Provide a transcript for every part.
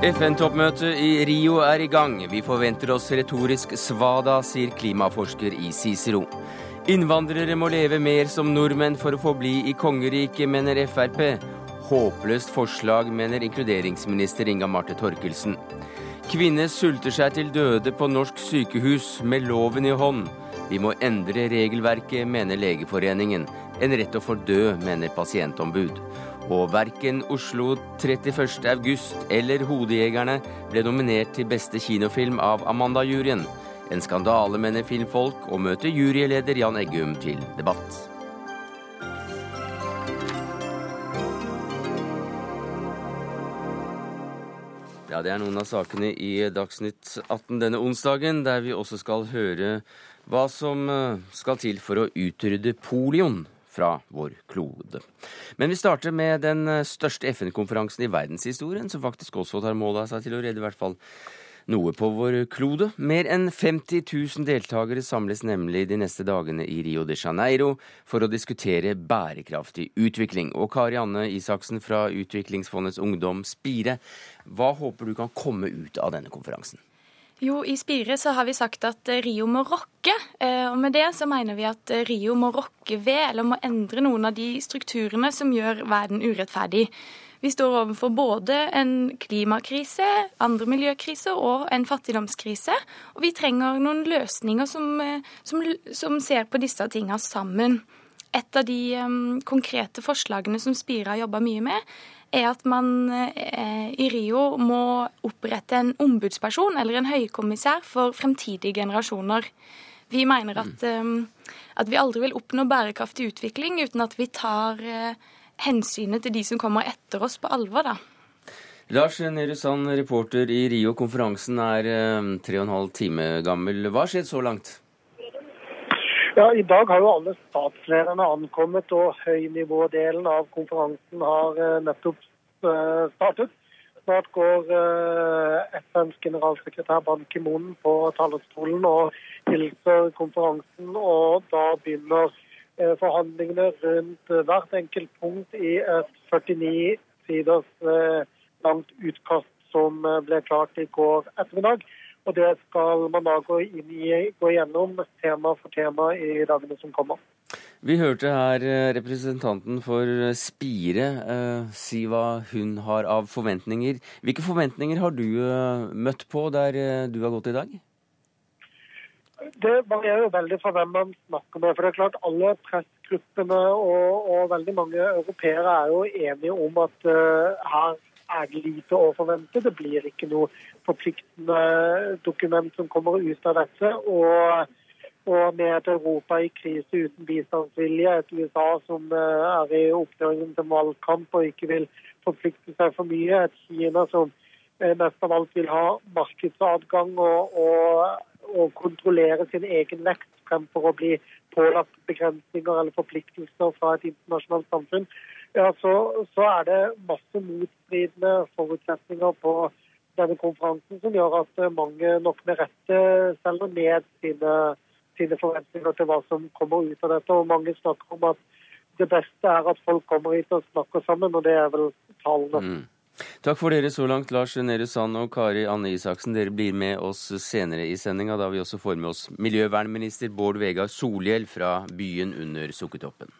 FN-toppmøtet i Rio er i gang. Vi forventer oss retorisk svada, sier klimaforsker i Cicero. Innvandrere må leve mer som nordmenn for å få bli i kongeriket, mener Frp. Håpløst forslag, mener inkluderingsminister Inga Marte Torkelsen. Kvinner sulter seg til døde på norsk sykehus med loven i hånd. Vi må endre regelverket, mener Legeforeningen. En rett å få dø, mener pasientombud. Og verken Oslo 31. august eller Hodejegerne ble nominert til beste kinofilm av Amanda-juryen. En skandale, mener filmfolk, og møter juryleder Jan Eggum til debatt. Ja, Det er noen av sakene i Dagsnytt 18 denne onsdagen, der vi også skal høre hva som eh, skal til for å utrydde polioen fra vår klode. Men vi starter med den eh, største FN-konferansen i verdenshistorien, som faktisk også tar mål av seg til å redde i hvert fall noe på vår klode. Mer enn 50 000 deltakere samles nemlig de neste dagene i Rio de Janeiro for å diskutere bærekraftig utvikling. Og Kari Anne Isaksen fra Utviklingsfondets Ungdom Spire, hva håper du kan komme ut av denne konferansen? Jo, i Spire så har vi sagt at eh, Rio må rokke. Eh, og med det så mener vi at eh, Rio må rokke ved, eller må endre noen av de strukturene som gjør verden urettferdig. Vi står overfor både en klimakrise, andre miljøkriser og en fattigdomskrise. Og vi trenger noen løsninger som, som, som ser på disse tingene sammen. Et av de um, konkrete forslagene som Spire har jobba mye med, er at man eh, i Rio må opprette en ombudsperson eller en høykommissær for fremtidige generasjoner. Vi mener at, mm. eh, at vi aldri vil oppnå bærekraftig utvikling uten at vi tar eh, hensynet til de som kommer etter oss, på alvor. da. Lars Nehru Sand, reporter i Rio. Konferansen er tre og en halv time gammel. Hva har skjedd så langt? Ja, I dag har jo alle statslederne ankommet, og høynivådelen av konferansen har eh, nettopp eh, startet. Snart går eh, FNs generalsekretær Ban Ki-moon på talerstolen og hilser konferansen. Og da begynner forhandlingene rundt hvert enkelt punkt i et 49 siders langt utkast som ble klart i går ettermiddag. Og det skal man da gå, inn i, gå gjennom tema for tema i dagene som kommer. Vi hørte her eh, representanten for Spire eh, si hva hun har av forventninger. Hvilke forventninger har du eh, møtt på der eh, du har gått i dag? Det varierer jo veldig fra hvem man snakker med. for det er klart Alle pressgruppene og, og veldig mange europeere er jo enige om at uh, her er det lite å forvente. Det blir ikke noe forpliktende dokument som kommer ut av dette. Og, og med et Europa i krise uten bistandsvilje, et USA som eh, er i oppdøringen til valgkamp og ikke vil forplikte seg for mye, et Kina som eh, mest av alt vil ha markedsadgang og, og, og kontrollere sin egen vekt fremfor å bli pålagt begrensninger eller forpliktelser fra et internasjonalt samfunn ja, så, så, er det masse motstridende forutsetninger på denne konferansen som gjør at mange nok med rette selger ned sine, sine, forventninger til hva som kommer ut av dette. Og mange snakker om at det beste er at folk kommer hit og snakker sammen, og det er vel tallene. Mm. Takk for dere så langt, Lars Nehru Sand og Kari Anne Isaksen. Dere blir med oss senere i sendinga, da vi også får med oss miljøvernminister Bård Vegar Solhjell fra byen under Sukkertoppen.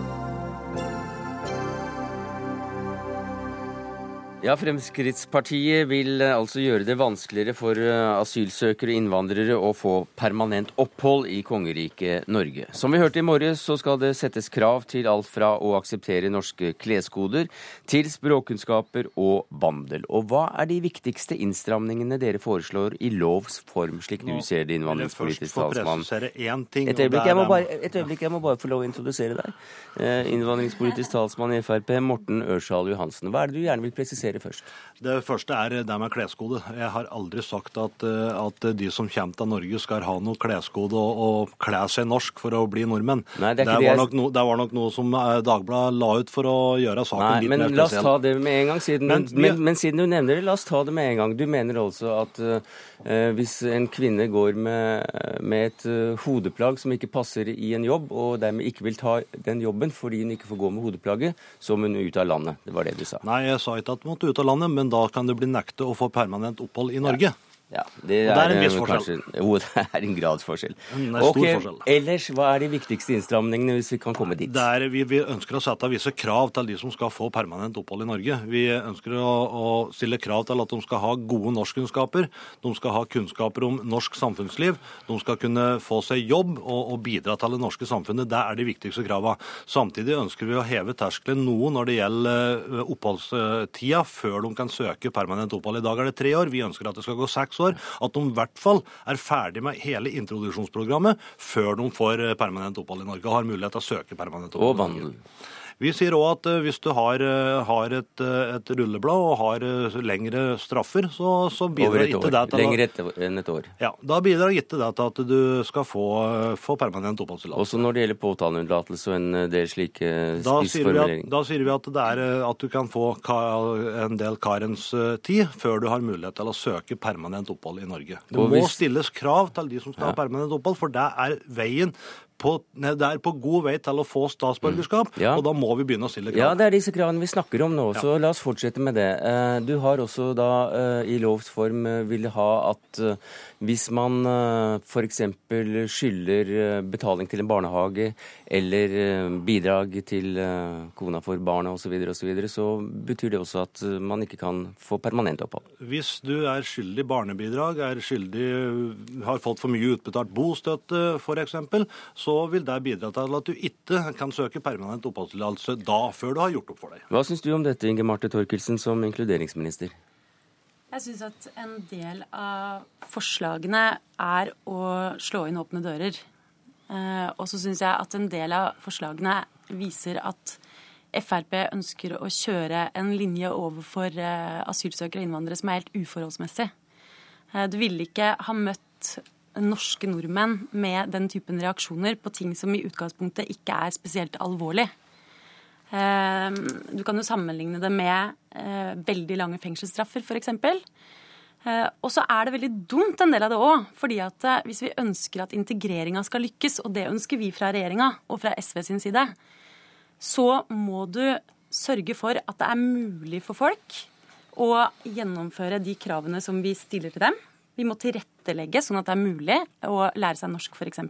Ja, Fremskrittspartiet vil eh, altså gjøre det vanskeligere for eh, asylsøkere og innvandrere å få permanent opphold i kongeriket Norge. Som vi hørte i morges, så skal det settes krav til alt fra å akseptere norske kleskoder til språkkunnskaper og vandel. Og hva er de viktigste innstramningene dere foreslår i lovs form, slik du ser det, innvandringspolitisk talsmann? Et øyeblikk, jeg må bare, et øyeblikk, jeg må bare få lov å introdusere deg. Eh, innvandringspolitisk talsmann i Frp, Morten Ørsal Johansen. Hva er det du gjerne vil presisere? Dere først. Det første er det med kleskode. Jeg har aldri sagt at, eh, at de som kommer til Norge skal ha noe kleskode og, og kle seg norsk for å bli nordmenn. Nei, det, det, var nok no, det var nok noe som eh, Dagbladet la ut for å gjøre saken Nei, litt men mer la oss ta det med en gang. Siden, Men men, men, men, siden du nevner det, la oss ta det med en gang. Du mener altså at uh, hvis en kvinne går med, med et uh, hodeplagg som ikke passer i en jobb, og dermed ikke vil ta den jobben fordi hun ikke får gå med hodeplagget, så må hun ut av landet. Det var det du sa. Nei, jeg sa ikke at du ut av landet, men da kan du bli nektet å få permanent opphold i Norge. Ja, det Og det er en eh, viss forskjell. Kanskje, jo, det er en gradsforskjell. Er stor Ok, forskjell. Ellers, hva er de viktigste innstramningene hvis vi kan komme dit? Det er, vi, vi ønsker å sette visse krav til de som skal få permanent opphold i Norge. Vi ønsker å, å stille krav til at de skal ha gode norskkunnskaper. De skal ha kunnskaper om norsk samfunnsliv. De skal kunne få seg jobb og, og bidra til det norske samfunnet. Det er de viktigste kravene. Samtidig ønsker vi å heve terskelen noe når det gjelder eh, oppholdstida før de kan søke permanent opphold. I dag er det tre år. Vi ønsker at det skal gå seks år. At de i hvert fall er ferdig med hele introduksjonsprogrammet før de får eh, permanent opphold i Norge og har mulighet til å søke permanent opphold. Og vandel. Vi sier òg at eh, hvis du har, eh, har et, eh, et rulleblad og har lengre straffer, så, så bidrar ikke det til Lenger etter enn et år. ja, da bidrar ikke det til at du skal få, få permanent oppholdstillatelse. Også når det gjelder påtaleunnlatelse og en del slike Da sier, at, spissformuleringer. da sier vi at det er at du kan få en del karens tid før du har mulighet til å søke permanent opphold i Norge. Det Og må hvis- stilles krav til de som skal ha permanent opphold, for det er veien på, er på god vei til å få statsborgerskap, Ja. og da må vi begynne å stille krav. Ja, det er disse kravene vi snakker om nå, så la oss fortsette med det. Eh, Du har også da eh, i lovs form eh, ville ha at hvis man f.eks. skylder betaling til en barnehage eller bidrag til kona for barna osv., så, og så, videre, så betyr det også at man ikke kan få permanent opphold. Hvis du er skyldig barnebidrag, er skyldig, har fått for mye utbetalt bostøtte f.eks., så vil det bidra til at du ikke kan søke permanent oppholdstillatelse da, før du har gjort opp for deg. Hva syns du om dette, Inge Marte Thorkildsen, som inkluderingsminister? Jeg syns at en del av forslagene er å slå inn åpne dører. Eh, og så syns jeg at en del av forslagene viser at Frp ønsker å kjøre en linje overfor eh, asylsøkere og innvandrere som er helt uforholdsmessig. Eh, du ville ikke ha møtt norske nordmenn med den typen reaksjoner på ting som i utgangspunktet ikke er spesielt alvorlig. Eh, Du kan jo sammenligne det med eh, veldig lange fengselsstraffer, f.eks. Eh, og så er det veldig dumt, en del av det òg. fordi at eh, hvis vi ønsker at integreringa skal lykkes, og det ønsker vi fra regjeringa og fra SV sin side, så må du sørge for at det er mulig for folk å gjennomføre de kravene som vi stiller til dem. Vi må tilrettelegge sånn at det er mulig å lære seg norsk, f.eks.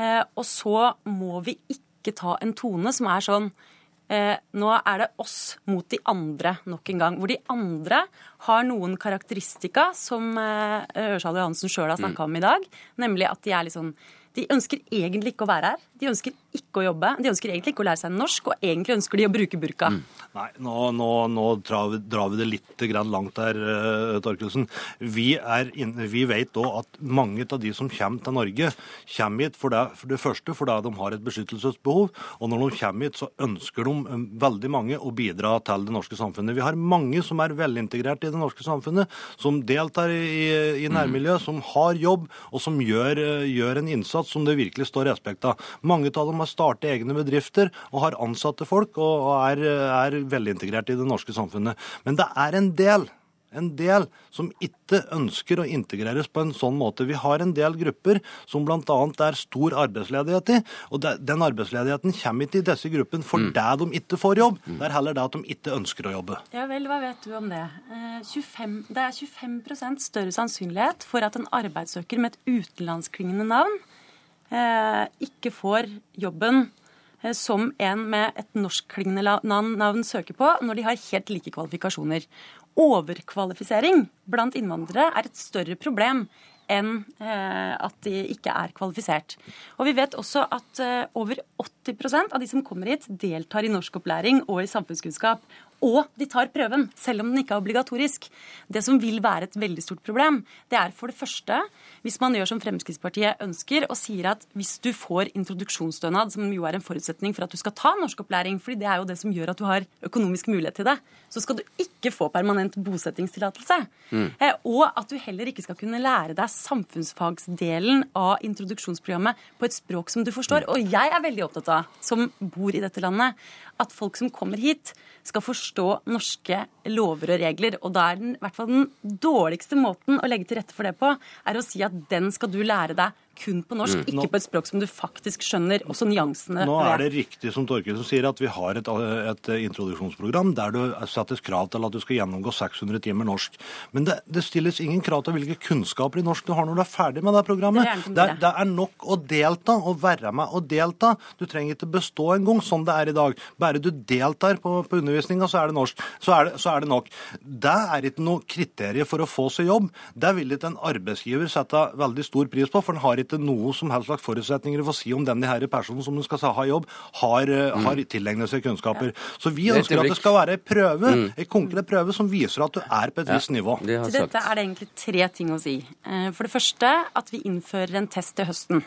Eh, og så må vi ikke ta en tone som er sånn eh, Nå er det oss mot de andre nok en gang. Hvor de andre har noen karakteristika som eh, Ørsal Johansen sjøl har snakka om i dag. Nemlig at de er litt sånn de ønsker egentlig ikke å være her. De ønsker ikke å jobbe. De ønsker egentlig ikke å lære seg norsk, og egentlig ønsker de å bruke burka. Nei, nå, nå, nå drar, vi, drar vi det litt grann langt der, uh, Torkelsen. Vi, er inn- vi vet òg at mange av de som kommer til Norge, kommer hit for det, for det første fordi de har et beskyttelsesbehov. Og når de kommer hit, så ønsker de eh, veldig mange å bidra til det norske samfunnet. Vi har mange som er velintegrert i det norske samfunnet, som deltar i, i nærmiljøet, som har jobb, og som gjør, eh, gjør en innsats som det virkelig står respekt av. Mange av dem har startet egne bedrifter og har ansatte folk og er, er velintegrert i det norske samfunnet. Men det er en del en del som ikke ønsker å integreres på en sånn måte. Vi har en del grupper som bl.a. er stor arbeidsledighet i. Og det, den arbeidsledigheten kommer ikke i disse gruppene fordi de ikke får jobb. Det er heller det at de ikke ønsker å jobbe. Ja vel, hva vet du om det? Eh, 25, det er 25% større sannsynlighet for at en arbeidssøker med et utenlandsklingende navn eh, ikke får jobben eh, som en med et norskklingende navn, søker på, når de har helt like kvalifikasjoner. Overkvalifisering blant innvandrere er et større problem enn eh, at de ikke er kvalifisert. Og vi vet også at eh, over 80% av de som kommer hit, deltar i norskopplæring og i samfunnskunnskap. Og de tar prøven, selv om den ikke er obligatorisk. Det som vil være et veldig stort problem, det er for det første hvis man gjør som Fremskrittspartiet ønsker og sier at hvis du får introduksjonsstønad, som jo er en forutsetning for at du skal ta norskopplæring, fordi det er jo det som gjør at du har økonomisk mulighet til det, så skal du ikke få permanent bosettingstillatelse. Mm. Eh, og at du heller ikke skal kunne lære deg samfunnsfagsdelen av introduksjonsprogrammet på et språk som du forstår. Mm. Og jeg er veldig opptatt av, som bor i dette landet, at folk som kommer hit, skal forstå norske lover og regler. Og da er den, i hvert fall den dårligste måten å legge til rette for det på, er å si at den skal du lære deg kun på norsk, mm. ikke på et språk som du faktisk skjønner, også nyansene. Nå er det riktig som Torkelsen sier, at vi har et, et, introduksjonsprogram der det settes krav til at du skal gjennomgå 600 timer norsk. Men det, det, stilles ingen krav til hvilke kunnskaper i norsk du har når du er ferdig med det programmet. Det er, det er nok å delta og være med og delta. Du trenger ikke bestå en gang, sånn det er i dag. Bare du deltar på, på undervisninga, så er det norsk. Så er det, så er det nok. Det er ikke noe kriterium for å få seg jobb. Det vil ikke en arbeidsgiver sette veldig stor pris på, for den har ikke ikke noe som helst slags forutsetninger for å si om denne her personen som skal ha jobb, har, eh, mm. har tilegnet seg kunnskaper. Så vi ønsker at det skal være en prøve, mm. en konkret prøve som viser at du er på et visst nivå. Til dette er det egentlig tre ting å si. Eh, for det første at vi innfører en test til høsten.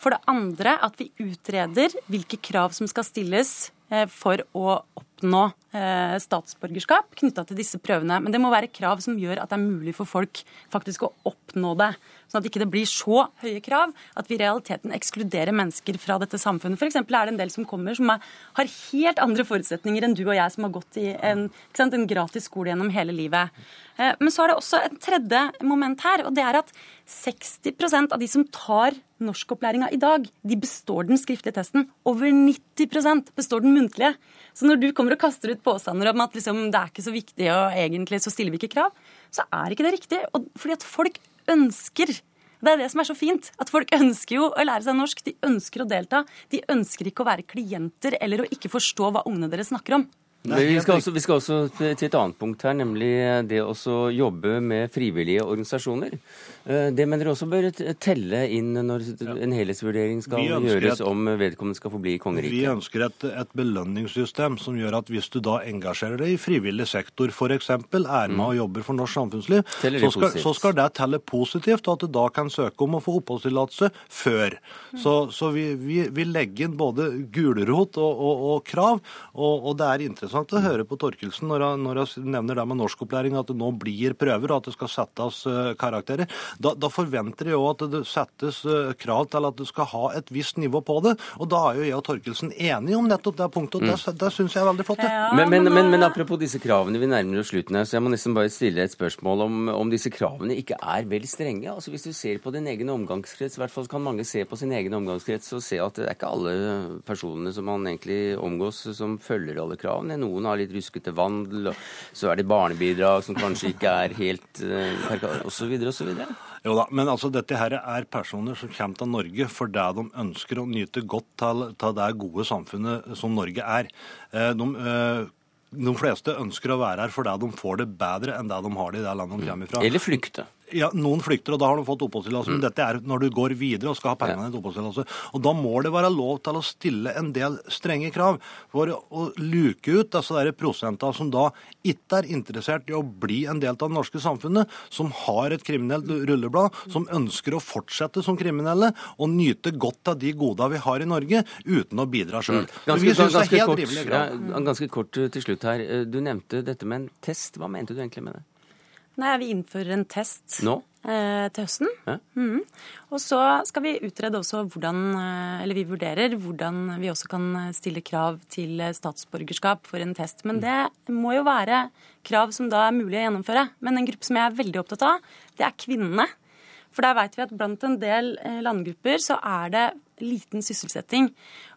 For det andre at vi utreder hvilke krav som skal stilles eh, for å oppnå statsborgerskap knytta til disse prøvene. Men det må være krav som gjør at det er mulig for folk faktisk å oppnå det sånn at ikke det blir så høye krav at vi i realiteten ekskluderer mennesker fra dette samfunnet. F.eks. er det en del som kommer som er, har helt andre forutsetninger enn du og jeg som har gått i en, sant, en gratis skole gjennom hele livet. Eh, men så er det også et tredje moment her, og det er at 60% av de som tar norskopplæringa i dag, de består den skriftlige testen. Over 90% består den muntlige. Så når du kommer og kaster ut påstander om at liksom, det er ikke så viktig og egentlig så stiller vi ikke krav, så er ikke det riktig. Og fordi at folk ønsker. Det er det som er så fint. At folk ønsker jo å lære seg norsk. De ønsker å delta. De ønsker ikke å være klienter eller å ikke forstå hva ungene deres snakker om. Vi skal, også, vi skal, også, til et annet punkt her, nemlig det å jobbe med frivillige organisasjoner. Eh, det mener du også bør telle inn når en helhetsvurdering skal gjøres om vedkommende skal få bli i kongeriket? Vi ønsker et, et, belønningssystem som gjør at hvis du da engasjerer deg i frivillig sektor, f.eks. er med mm. og jobber for norsk samfunnsliv, så skal, så skal, det telle positivt, og at du da kan søke om å få oppholdstillatelse før. Mm. Så, så vi, vi, vi, legger inn både gulrot og, og, og krav, og, og, det er interessant å høre på Torkelsen når hun nevner det med norskopplæring, at det nå blir prøver, og at det skal settes uh, karakterer. Da, da forventer jeg òg at det settes eh, krav til at du skal ha et visst nivå på det. Og da er jo jeg og Torkelsen enige om nettopp det punktet, og det, mm. det syns jeg er veldig flott. Ja. Men, men, men, men, apropos disse kravene, vi nærmer oss slutten her, så jeg må nesten bare stille et spørsmål om, om disse kravene ikke er vel strenge. Altså Hvis du ser på din egen omgangskrets, i hvert fall kan mange se på sin egen omgangskrets og se at det er ikke alle personene som man egentlig omgås, som følger alle kravene. Noen har litt ruskete vandel, og så er det barnebidrag som kanskje ikke er helt osv. osv. Jo da, men altså dette her er personer som kommer til Norge fordi de ønsker å nyte godt av det gode samfunnet som Norge er. Eh, de, eh, de fleste ønsker å være her fordi de får det bedre enn det de har det i det landet de kommer fra. Eller flykte. Ja, Noen flykter, og da har de fått oppholdstillatelse. Mm. Men dette er når du går videre og skal ha permanent ja. oppholdstillatelse. Og da må det være lov til å stille en del strenge krav for å luke ut disse der prosentene som da ikke er interessert i å bli en del av det norske samfunnet, som har et kriminelt rulleblad, som ønsker å fortsette som kriminelle og nyte godt av de godene vi har i Norge, uten å bidra sjøl. Mm. Ganske, ganske, kort, ja, ganske kort til slutt her. Du nevnte dette med en test. Hva mente du egentlig med det? Nei, Vi innfører en test Nå? Eh, til høsten. Ja. Mm. Og så skal vi utrede også hvordan eh, Eller vi vurderer hvordan vi også kan stille krav til statsborgerskap for en test. Men det må jo være krav som da er mulig å gjennomføre. Men en gruppe som jeg er veldig opptatt av, det er kvinnene. For der vet vi at blant en del eh, landgrupper så er det liten sysselsetting.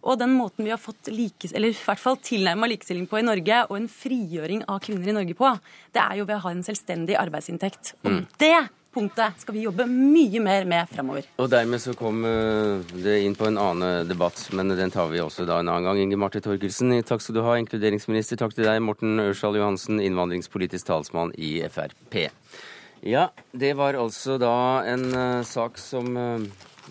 Og den måten vi har fått like, eller i hvert fall tilnærma likestilling på i Norge, og en frigjøring av kvinner i Norge på, det er jo ved å ha en selvstendig arbeidsinntekt. Og mm. det punktet skal vi jobbe mye mer med framover. Og dermed så kom eh, det inn på en annen debatt, men den tar vi også da en annen gang. Inge Marte Torkelsen, takk skal du ha, inkluderingsminister. Takk til deg, Morten Ørsal Johansen, innvandringspolitisk talsmann i Frp. Ja, det var altså da en uh, sak som uh,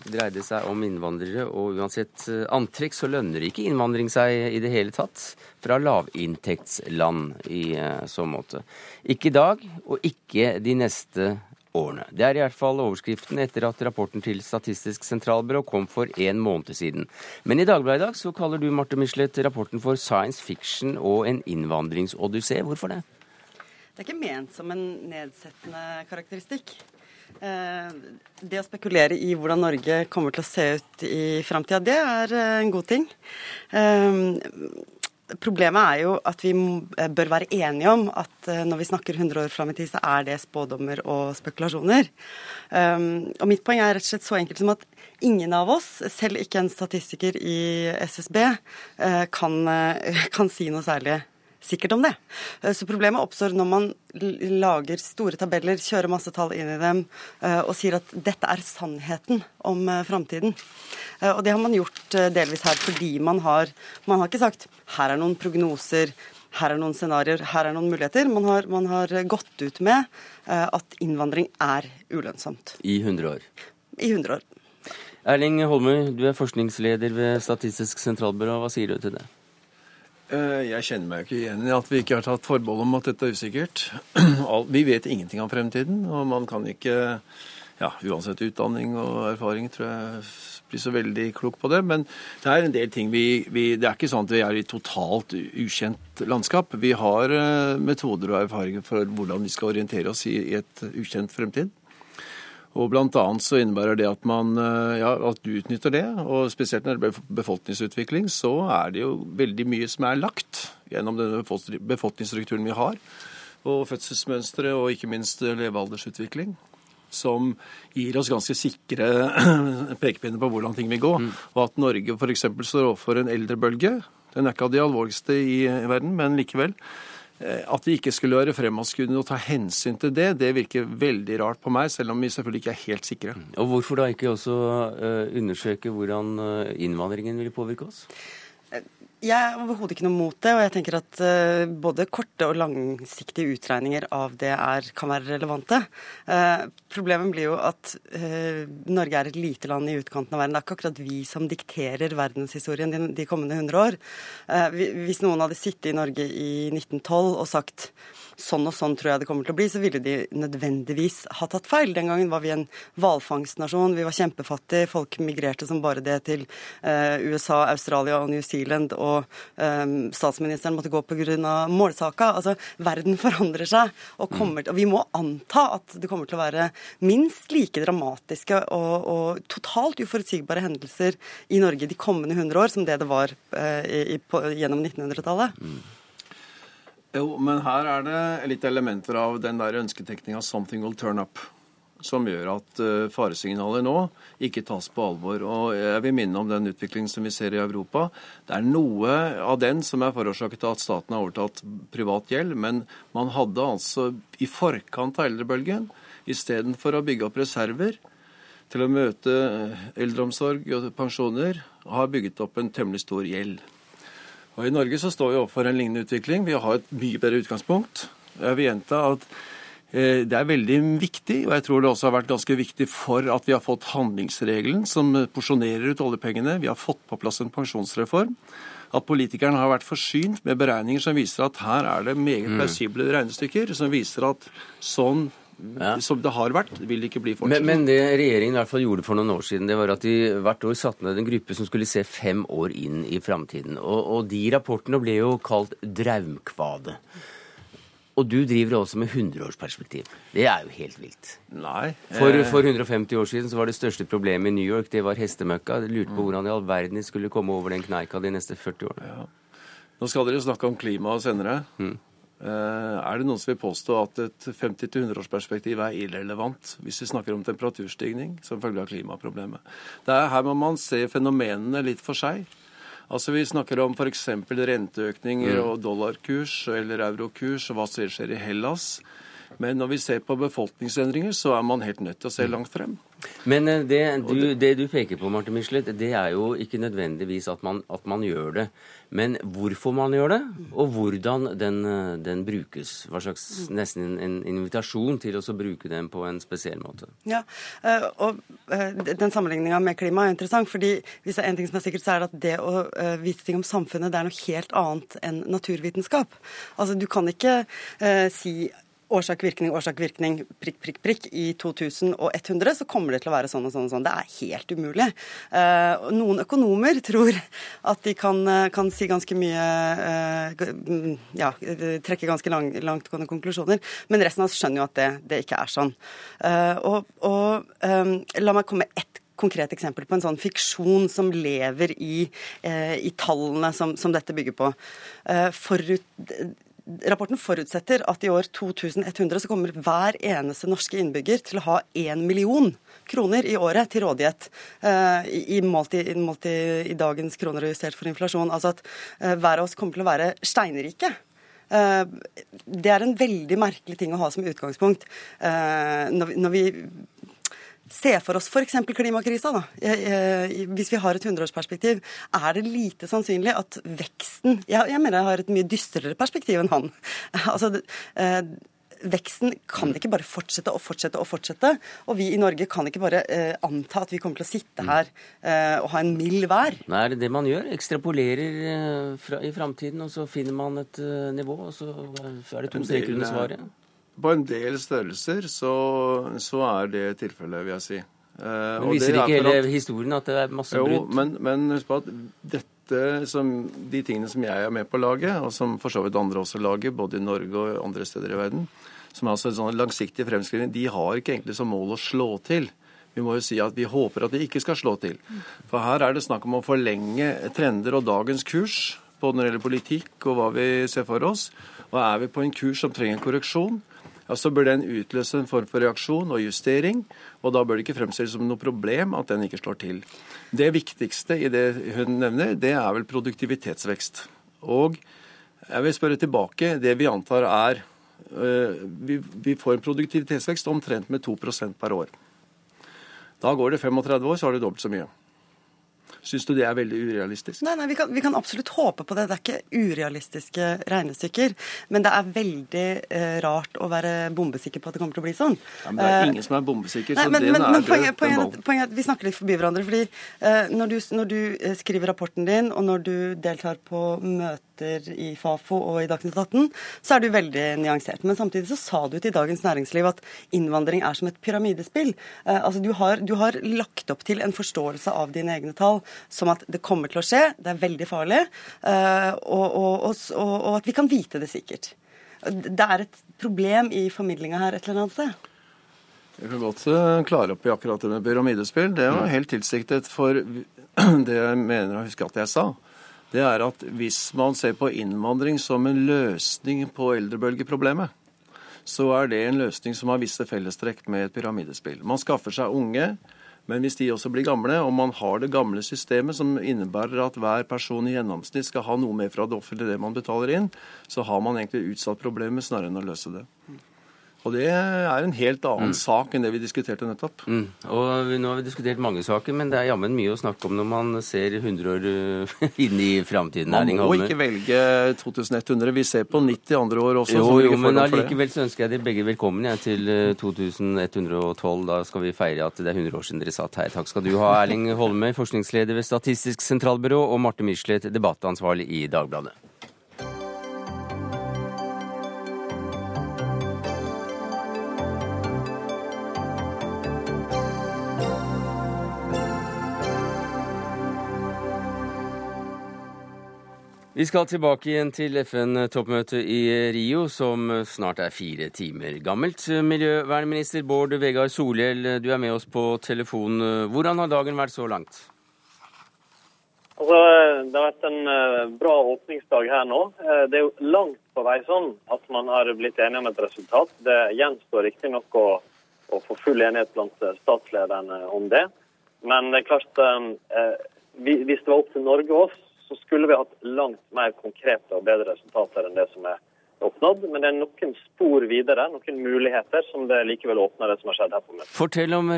dreide seg om innvandrere, og uansett uh, antrekk så lønner ikke innvandring seg i det hele tatt fra lavinntektsland i så måte. Ikke i dag, og ikke de neste årene. Det er i hvert fall overskriften etter at rapporten til Statistisk sentralbyrå kom for en måned siden. Men i Dagbladet i dag så kaller du Marte Michelet rapporten for science fiction og en innvandringsodyssé. Hvorfor det? Det er ikke ment som en nedsettende karakteristikk. Eh, det å spekulere i hvordan Norge kommer til å se ut i framtida, det er eh, en god ting. Eh, Problemet er jo at vi bør være enige om at når vi snakker 100 år fram i tid, så er det spådommer og spekulasjoner. Og mitt poeng er rett og slett så enkelt som at ingen av oss, selv ikke en statistiker i SSB, kan, kan si noe særlig sikkert om det. Eh, så problemet oppstår når man lager store tabeller, kjører masse tall inn i dem eh, og sier at dette er sannheten om eh, framtiden. Og det har man gjort delvis her fordi man har Man har ikke sagt her er noen prognoser, her er noen scenarioer, her er noen muligheter. Man har, man har gått ut med at innvandring er ulønnsomt. I 100 år? I 100 år. Erling Holmøy, du er forskningsleder ved Statistisk sentralbyrå. Hva sier du til det? Eh, jeg kjenner meg ikke igjen i at vi ikke har tatt forbehold om at dette er usikkert. Vi vet ingenting om fremtiden, og man kan ikke, ja, uansett utdanning og erfaring, tror jeg bli så veldig klok på det. Men det er en del ting vi, vi Det er ikke sånn at vi er i totalt ukjent landskap. Vi har eh, metoder og erfaringer for hvordan vi skal orientere oss i, i et ukjent fremtid. Og annet så innebærer det at man eh, ja, at du utnytter det. Og spesielt når det blir befolkningsutvikling, så er det jo veldig mye som er lagt gjennom denne befolkningsstrukturen vi har. Og fødselsmønstre og ikke minst levealdersutvikling. Som gir oss ganske sikre pekepinner på hvordan ting vil gå. Mm. Og at Norge f.eks. står overfor en eldrebølge. Den er ikke av de alvorligste i verden, men likevel. Eh, at vi ikke skulle være fremadskuende og ta hensyn til det, det virker veldig rart på meg, selv om vi selvfølgelig ikke er helt sikre. Og Hvorfor da ikke også uh, undersøke hvordan uh, innvandringen vil påvirke oss? Jeg er overhodet ikke noe mot det, og jeg tenker at uh, både korte og langsiktige utregninger av det er, kan være relevante. Uh, problemet blir jo at uh, Norge er et lite land i utkanten av verden. Det er ikke akkurat vi som dikterer verdenshistorien de, de kommende 100 år. hvis noen hadde sittet i Norge i 1912 og sagt sånn og sånn tror jeg det kommer til å bli, så ville de nødvendigvis ha tatt feil. Den gangen var vi en hvalfangstnasjon, vi var kjempefattige, folk migrerte som bare det til uh, USA, Australia og New Zealand, og um, statsministeren måtte gå pga. målsaka. Altså, verden forandrer seg, og, kommer, og vi må anta at det kommer til å være minst like dramatiske og, og totalt uforutsigbare hendelser i Norge de kommende 100 år som det det var eh, i, på, gjennom 1900-tallet. Mm. Jo, men her er det litt elementer av den der ønsketenkninga 'something will turn up', som gjør at uh, faresignaler nå ikke tas på alvor. Og jeg vil minne om den utviklingen som vi ser i Europa. Det er noe av den som er forårsaket av at staten har overtatt privat gjeld, men man hadde altså i forkant av eldrebølgen, istedenfor å bygge opp reserver til å møte eh, eldreomsorg og pensjoner, har bygget opp en temmelig stor gjeld. Og I Norge så står vi overfor en lignende utvikling. Vi har et mye bedre utgangspunkt. Jeg vil gjenta at eh, det er veldig viktig, og jeg tror det også har vært ganske viktig for at vi har fått handlingsregelen som porsjonerer ut oljepengene. Vi har fått på plass en pensjonsreform. At politikerne har vært forsynt med beregninger som viser at her er det meget mm. plausible regnestykker som viser at sånn ja. som det har vært, vil det ikke bli fortsatt. Men, men, det regjeringen i hvert fall gjorde for noen år siden, det var at de hvert år satte ned en gruppe som skulle se fem år inn i framtiden. Og, og, de rapportene ble jo kalt Draumkvade. Og du driver også med 100-årsperspektiv. Det er jo helt vilt. Nei. For, eh, for, 150 år siden så var det største problemet i New York det var hestemøkka. De lurte på mm. hvordan i all verden de skulle komme over den kneika de neste 40 årene. Ja. Nå skal dere snakke om klima senere. Mm. Eh, er det noen som vil påstå at et 50-100-årsperspektiv er irrelevant hvis vi snakker om temperaturstigning som følge av klimaproblemet? Er, her må man se fenomenene litt for seg. Altså Vi snakker om f.eks. renteøkninger mm. og dollarkurs eller eurokurs og hva som skjer i Hellas. Men når vi ser på befolkningsendringer, så er man helt nødt til å se langt frem. Men eh, det du, det du peker på, Marte Michelet, det er jo ikke nødvendigvis at man, at man, gjør det. Men hvorfor man gjør det, og hvordan den, eh, den brukes. Hva slags Nesten en, invitasjon til å bruke den på en spesiell måte. Ja, eh, og Den sammenligninga med klima er interessant. fordi hvis det er en ting som er sikkert, så er det at det å vite ting om samfunnet det er noe helt annet enn naturvitenskap. Altså, Du kan ikke si årsak, virkning, årsak, virkning, prikk, prikk, prikk i 2100, så kommer det til å være sånn og sånn og sånn. Det er helt umulig. Uh, noen økonomer tror at de kan, eh, kan si ganske mye uh, Ja, trekke ganske lang, langtgående konklusjoner. Men resten av oss skjønner jo at det, det ikke er sånn. Uh, og, og um, la meg komme med ett konkret eksempel på en sånn fiksjon som lever i, i tallene som, som, dette bygger på. Forut, Rapporten forutsetter at i år 2100 så kommer hver eneste norske innbygger til å ha én million kroner i året til rådighet uh, i, målt, i, målt i, i, dagens kroner og justert for inflasjon. Altså at uh, hver av oss kommer til å være steinrike. Uh, det er en veldig merkelig ting å ha som utgangspunkt når når vi se for oss f.eks. klimakrisa. Da. Hvis vi har et hundreårsperspektiv, er det lite sannsynlig at veksten jeg, jeg, mener jeg har et mye dystrere perspektiv enn han. altså, eh, Veksten kan ikke bare fortsette og fortsette og fortsette. Og vi i Norge kan ikke bare eh, anta at vi kommer til å sitte her eh, og ha en mild vær. Nei, er det det man gjør? Ekstrapolerer eh, fra, i framtiden, og så finner man et uh, nivå, og så, så er det to streker under svaret? På en del størrelser så, så er det tilfellet, vil jeg si. Eh, men viser ikke hele at, historien at det er masse brudd? Jo, men, men, husk på at dette som, de tingene som jeg er med på å lage, og som for så vidt andre også lager, både i Norge og andre steder i verden, som er altså en sånn langsiktig fremskrivning, de har ikke egentlig som mål å slå til. Vi må jo si at vi håper at de ikke skal slå til. For her er det snakk om å forlenge trender og dagens kurs både når det gjelder politikk og hva vi ser for oss. Og er vi på en kurs som trenger korreksjon, ja, så bør den utløse en form for reaksjon og justering. Og da bør det ikke fremstilles som noe problem at den ikke slår til. Det viktigste i det hun nevner, det er vel produktivitetsvekst. Og jeg vil spørre tilbake. Det vi antar er øh, vi, vi får en produktivitetsvekst omtrent med 2% per år. Da går det 35 år, så har det dobbelt så mye. Syns du det er veldig urealistisk? Nei, nei vi, kan, vi, kan, absolutt håpe på det. Det er ikke urealistiske regnestykker. Men det er veldig eh, rart å være bombesikker på at det kommer til å bli sånn. Ja, men det er ingen som er bombesikker, nei, så men, den men, er men, poenget, poenget, poenget, Vi snakker litt forbi hverandre. fordi eh, når, du, når, du, eh, skriver rapporten din, og når du deltar på møter i Fafo og i Dagsnytt 18, så er du veldig nyansert. Men samtidig så sa du til Dagens Næringsliv at innvandring er som et pyramidespill. Eh, altså du har, du har lagt opp til en forståelse av dine egne tall som at det kommer til å skje, det er veldig farlig, eh, og, og, og, og at vi kan vite det sikkert. Det er et problem i formidlinga her et eller annet sted. Jeg kan godt eh, klare opp i akkurat det med pyramidespill. Det var helt tilsiktet. For det jeg mener å huske at jeg sa, det er at hvis man ser på innvandring som en løsning på eldrebølgeproblemet, så er det en løsning som har visse fellestrekk med et pyramidespill. Man skaffer seg unge men hvis de også blir gamle, og man har det gamle systemet som innebærer at hver person i gjennomsnitt skal ha noe mer fra det offentlige det man betaler inn, så har man egentlig utsatt problemet snarere enn å løse det. Og det er en helt annen mm. sak enn det vi diskuterte nettopp. Mm. Og Nå har vi diskutert mange saker, men det er jammen mye å snakke om når man ser 100 år eh, inn i framtiden. Man må ikke velge 2100. Vi ser på 90 andre år også. Jo, jo men allikevel så ønsker jeg dere begge velkommen ja, til 2112. Eh, da skal vi feire at det er 100 år siden dere satt her. Takk skal du ha, Erling Holme, forskningsleder ved Statistisk sentralbyrå, og Marte Michelet, debattansvarlig i Dagbladet. Vi skal tilbake igjen til FN-toppmøtet i Rio, som snart er fire timer gammelt. Miljøvernminister Bård Vegar Solhjell, du er med oss på telefon. Hvordan har dagen vært så langt? Altså, det har vært en eh, bra åpningsdag her nå. Eh, det er jo langt på vei sånn at man har blitt enige om et resultat. Det gjenstår riktignok å, å få full enighet blant statslederne om det. Men det er klart, eh, hvis det var opp til Norge også, så skulle vi hatt langt mer konkrete og bedre resultater enn det som er oppnådd, men det er noen spor videre, noen muligheter, som det likevel åpner det som har skjedd her på møtet. Fortell om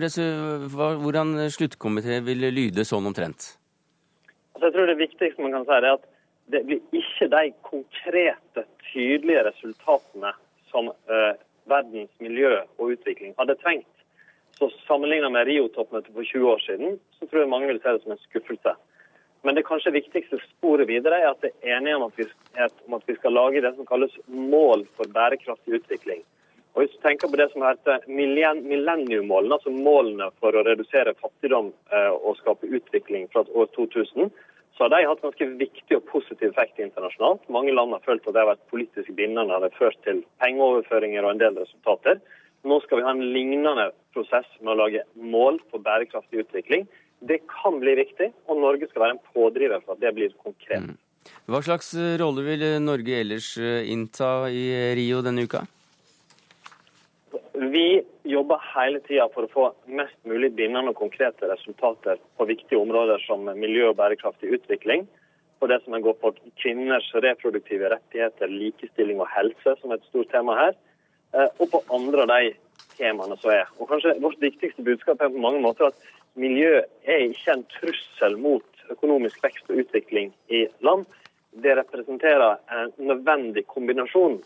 hvordan sluttkomité vil lyde sånn omtrent. Altså, jeg tror Det viktigste man kan si, er at det blir ikke de konkrete, tydelige resultatene som uh, verdens miljø og utvikling hadde trengt. Så Sammenligna med Rio-toppmøtet for 20 år siden, så tror jeg mange vil se det som en skuffelse. Men det kanskje viktigste sporet videre er at det er enige om at, vi, om at vi skal lage det som kalles mål for bærekraftig utvikling. Og Hvis du tenker på det som heter millenniummålene, altså målene for å redusere fattigdom eh, og skape utvikling fra år 2000, så har de hatt ganske viktig og positiv effekt internasjonalt. Mange land har følt at det har vært politisk bindende, har ført til pengeoverføringer og en del resultater. Nå skal vi ha en lignende prosess med å lage mål for bærekraftig utvikling. Det kan bli viktig, og Norge skal være en pådriver for at det blir konkret. Mm. Hva slags eh, rolle vil eh, Norge ellers eh, innta i Rio denne uka? Vi jobber hele tida for å få mest mulig bindende og konkrete resultater på viktige områder som miljø og bærekraftig utvikling. På det som går på kvinners reproduktive rettigheter, likestilling og helse, som er et stort tema her. Og på andre av de temaene som er. Og kanskje Vårt viktigste budskap er på mange måter at miljø er ikke en trussel mot økonomisk vekst og utvikling i land. Det representerer en nødvendig kombinasjon.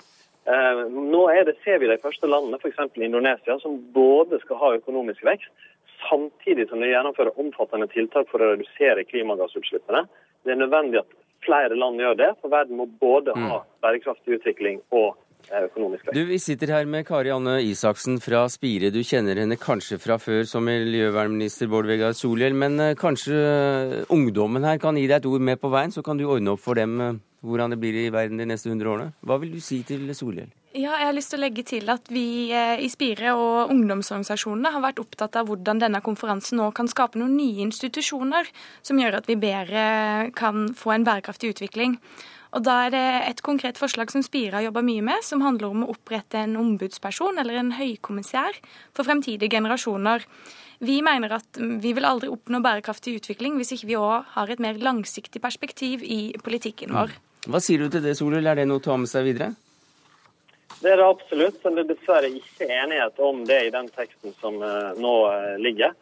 Eh, nå det, ser vi de første landene, f.eks. Indonesia, som både skal ha økonomisk vekst, samtidig som de gjennomfører omfattende tiltak for å redusere klimagassutslippene. Det er nødvendig at flere land gjør det, for verden må både ha mm. bærekraftig utvikling og økonomisk vekst. Du, Vi sitter her med Kari Anne Isaksen fra Spire. Du kjenner henne kanskje fra før som miljøvernminister Bård Vegar Solhjell, men eh, kanskje eh, ungdommen her kan gi deg et ord med på veien, så kan du ordne opp for dem eh, hvordan det blir i verden de neste hundre årene. Hva vil du si til Solhjell? Ja, jeg har lyst til å legge til at Vi i Spire og ungdomsorganisasjonene har vært opptatt av hvordan denne konferansen nå kan skape noen nye institusjoner som gjør at vi bedre kan få en bærekraftig utvikling. Og Da er det et konkret forslag som Spira jobber mye med, som handler om å opprette en ombudsperson eller en høykommissær for fremtidige generasjoner. Vi mener at vi vil aldri oppnå bærekraftig utvikling hvis ikke vi òg har et mer langsiktig perspektiv i politikken vår. Mm. Hva sier du til det, Solul? Er det noe å ta med seg videre? Det er det absolutt, men det er dessverre ikke enighet om det i den teksten som eh, nå eh, ligger.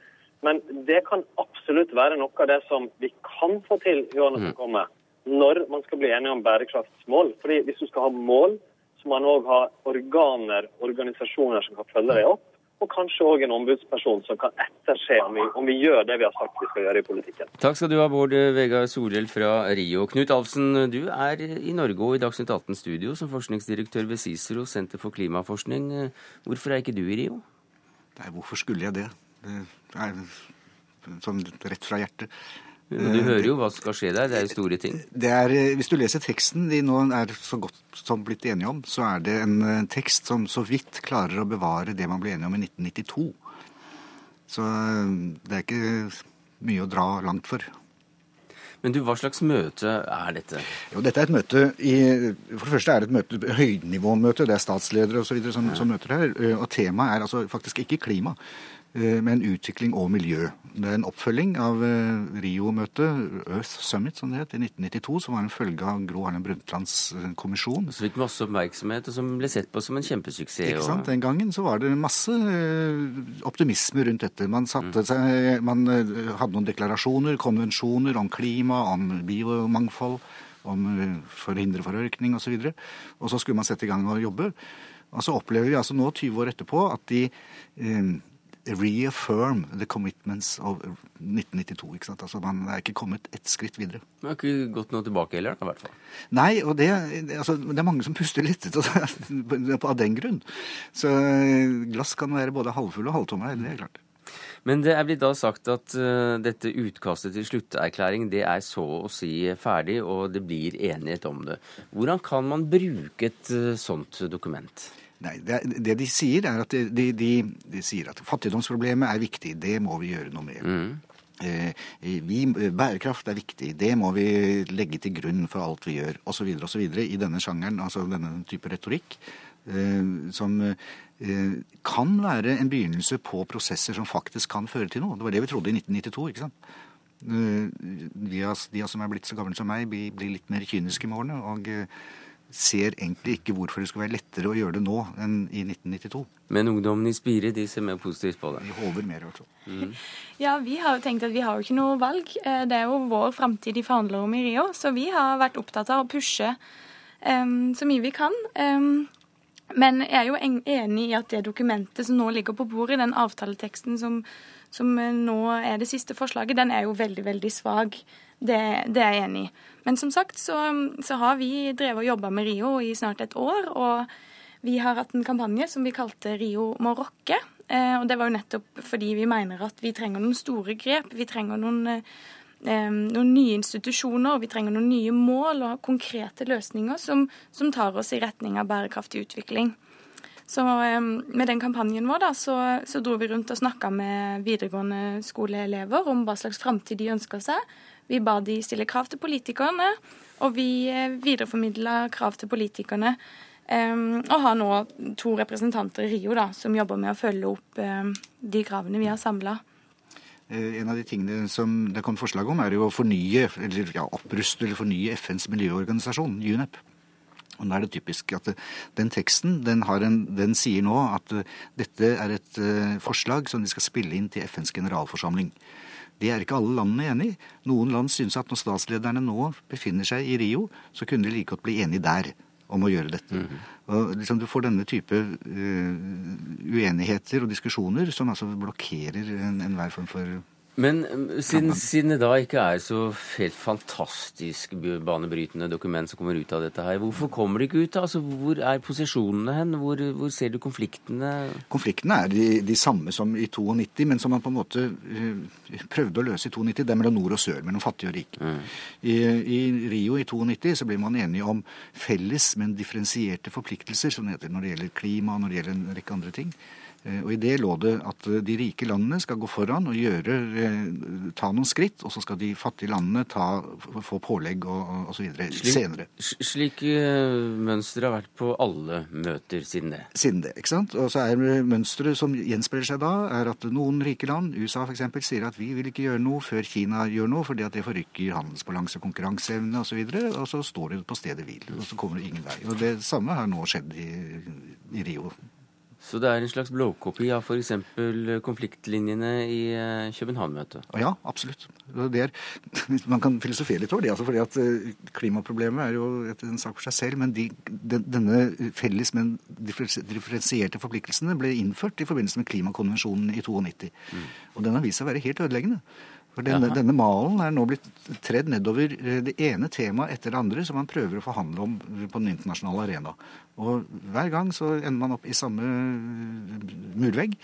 Men det kan absolutt være noe av det som vi kan få til i årene som mm. kommer når man skal bli enige om bærekraftsmål. Fordi Hvis du skal ha mål, så må man òg ha organer, organisasjoner som kan følge deg opp. Og kanskje òg en ombudsperson som kan etterse om vi, om vi, gjør det vi har sagt vi skal gjøre i politikken. Takk skal du ha, Bård Vegar Solhjell fra Rio. Knut Alfsen, du er i Norge og i Dagsnytt 18 studio som forskningsdirektør ved CICERO, Senter for klimaforskning. Hvorfor er ikke du i Rio? Nei, hvorfor skulle jeg det? Det er sånn rett fra hjertet. Du hører jo hva som skal skje der. Det er jo store ting. Det er, eh, hvis du leser teksten de nå er så godt som blitt enige om, så er det en eh, tekst som så vidt klarer å bevare det man ble enige om i 1992. Så eh, det er ikke mye å dra langt for. Men du, hva slags møte er dette? Jo, dette er et møte i, For det første er det et møte, høynivåmøte. Det er statsledere osv. Som, ja. som møter her. Og temaet er altså faktisk ikke klima. Eh, med en utvikling og miljø. Det er en oppfølging av eh, Rio-møtet, Earth Summit som det het, i 1992, som var en følge av Gro Harlem Brundtlands eh, kommisjon. Så fikk masse oppmerksomhet, og som ble sett på som en kjempesuksess. Ikke sant. Den gangen så var det masse optimisme rundt dette. Man, satte mm. seg, man hadde noen deklarasjoner, konvensjoner om klima, om biomangfold, om forhindre forørkning osv. Og, så og så skulle man sette i gang og jobbe. Og så opplever vi altså nå, 20 år etterpå, at de reaffirm the commitments of 1992. ikke sant? Altså Man er ikke kommet ett skritt videre. Man har ikke gått noe tilbake heller, i hvert fall. Nei, og det, altså, det er mange som puster litt av den grunn. Så glass kan være både halvfulle og halvtomme, det er klart. Men det er blitt da sagt at uh, dette utkastet til slutterklæring det er så å si ferdig, og det blir enighet om det. Hvordan kan man bruke et uh, sånt dokument? Nei, det, det, de sier, er at de, de, de, sier at fattigdomsproblemet er viktig. Det må vi gjøre noe med. Mm. Eh, vi, bærekraft er viktig. Det må vi legge til grunn for alt vi gjør, osv. osv. i denne sjangeren, altså denne type retorikk. Eh, som eh, kan være en begynnelse på prosesser som faktisk kan føre til noe. Det var det vi trodde i 1992. ikke sant? De, de som er blitt så gamle som meg, blir, blir litt mer kyniske med årene. og ser egentlig ikke hvorfor det skulle være lettere å gjøre det nå enn i 1992. Men ungdommen i Spire de ser mer positivt på det? De håper mer, i hvert fall. Mm. Ja, vi har jo tenkt at vi har jo ikke noe valg. Eh, det er jo vår framtid de forhandler om i Rio, så vi har vært opptatt av å pushe um, så mye vi kan. Um, men jeg er jo enig i at det dokumentet som nå ligger på bordet, den avtaleteksten som, som nå er det siste forslaget, den er jo veldig, veldig svak. Det, det, er jeg enig i. Men som sagt så, så har vi drevet og jobba med Rio i snart et år. Og vi har hatt en kampanje som vi kalte Rio må rokke. Eh, og det var jo nettopp fordi vi mener at vi trenger noen store grep. Vi trenger noen, eh, noen nye institusjoner, vi trenger noen nye mål og konkrete løsninger som, som tar oss i retning av bærekraftig utvikling. Så eh, med den kampanjen vår da, så, så dro vi rundt og snakka med videregående skoleelever om hva slags framtid de ønsker seg. Vi ba de stille krav til politikerne, og vi eh, videreformidla krav til politikerne. Um, og har nå to representanter i Rio da, som jobber med å følge opp um, de kravene vi har samla. Eh, en av de tingene som det kom forslag om, er jo å fornye, eller ja, oppruste eller fornye FNs miljøorganisasjon, UNEP. Og da er det typisk at Den teksten den, en, den sier nå at dette er et forslag som de skal spille inn til FNs generalforsamling. Det er ikke alle landene enig i. Noen land synes at når statslederne nå befinner seg i Rio, så kunne de like godt bli enige der om å gjøre dette. Mm -hmm. Og liksom Du får denne type uh, uenigheter og diskusjoner som altså blokkerer enhver en form for men um, siden, siden, det da ikke er så helt fantastisk banebrytende dokument som kommer ut av dette her, hvorfor kommer det ikke ut? Altså, Hvor er posisjonene hen? Hvor, hvor ser du konfliktene? Konfliktene er de, de, samme som i 92, men som man på en måte uh, prøvde å løse i 92. Det er mellom nord og sør, mellom fattige og rike. Mm. I, I, Rio i 92 så ble man enige om felles, men differensierte forpliktelser, som det heter når det gjelder klima og når det gjelder en rekke andre ting. Eh, og I det lå det at eh, de rike landene skal gå foran og gjøre, eh, ta noen skritt, og så skal de fattige landene ta, få pålegg og osv. senere. Slik mønsteret har vært på alle møter siden det? Siden det, ikke sant. Og så er mønsteret som gjenspeiler seg da, er at noen rike land, USA f.eks., sier at vi vil ikke gjøre noe før Kina gjør noe, fordi at det forrykker handelsbalanse, konkurranseevne osv. Og, så og så står det på stedet hvil, og så kommer det ingen vei. Og Det samme har nå skjedd i, i Rio. Så det er en slags blåkopi av f.eks. konfliktlinjene i eh, København-møtet? Ja, absolutt. Er, man kan filosofere litt over det. Altså fordi at eh, Klimaproblemet er jo en sak for seg selv. Men de, denne felles, men differensierte forpliktelsene ble innført i forbindelse med klimakonvensjonen i 92. Mm. Og den har vist seg å være helt ødeleggende. For denne, denne, malen er nå blitt tredd nedover eh, det ene temaet etter det andre som man prøver å forhandle om på den internasjonale arena. Og hver gang så ender man opp i samme murvegg.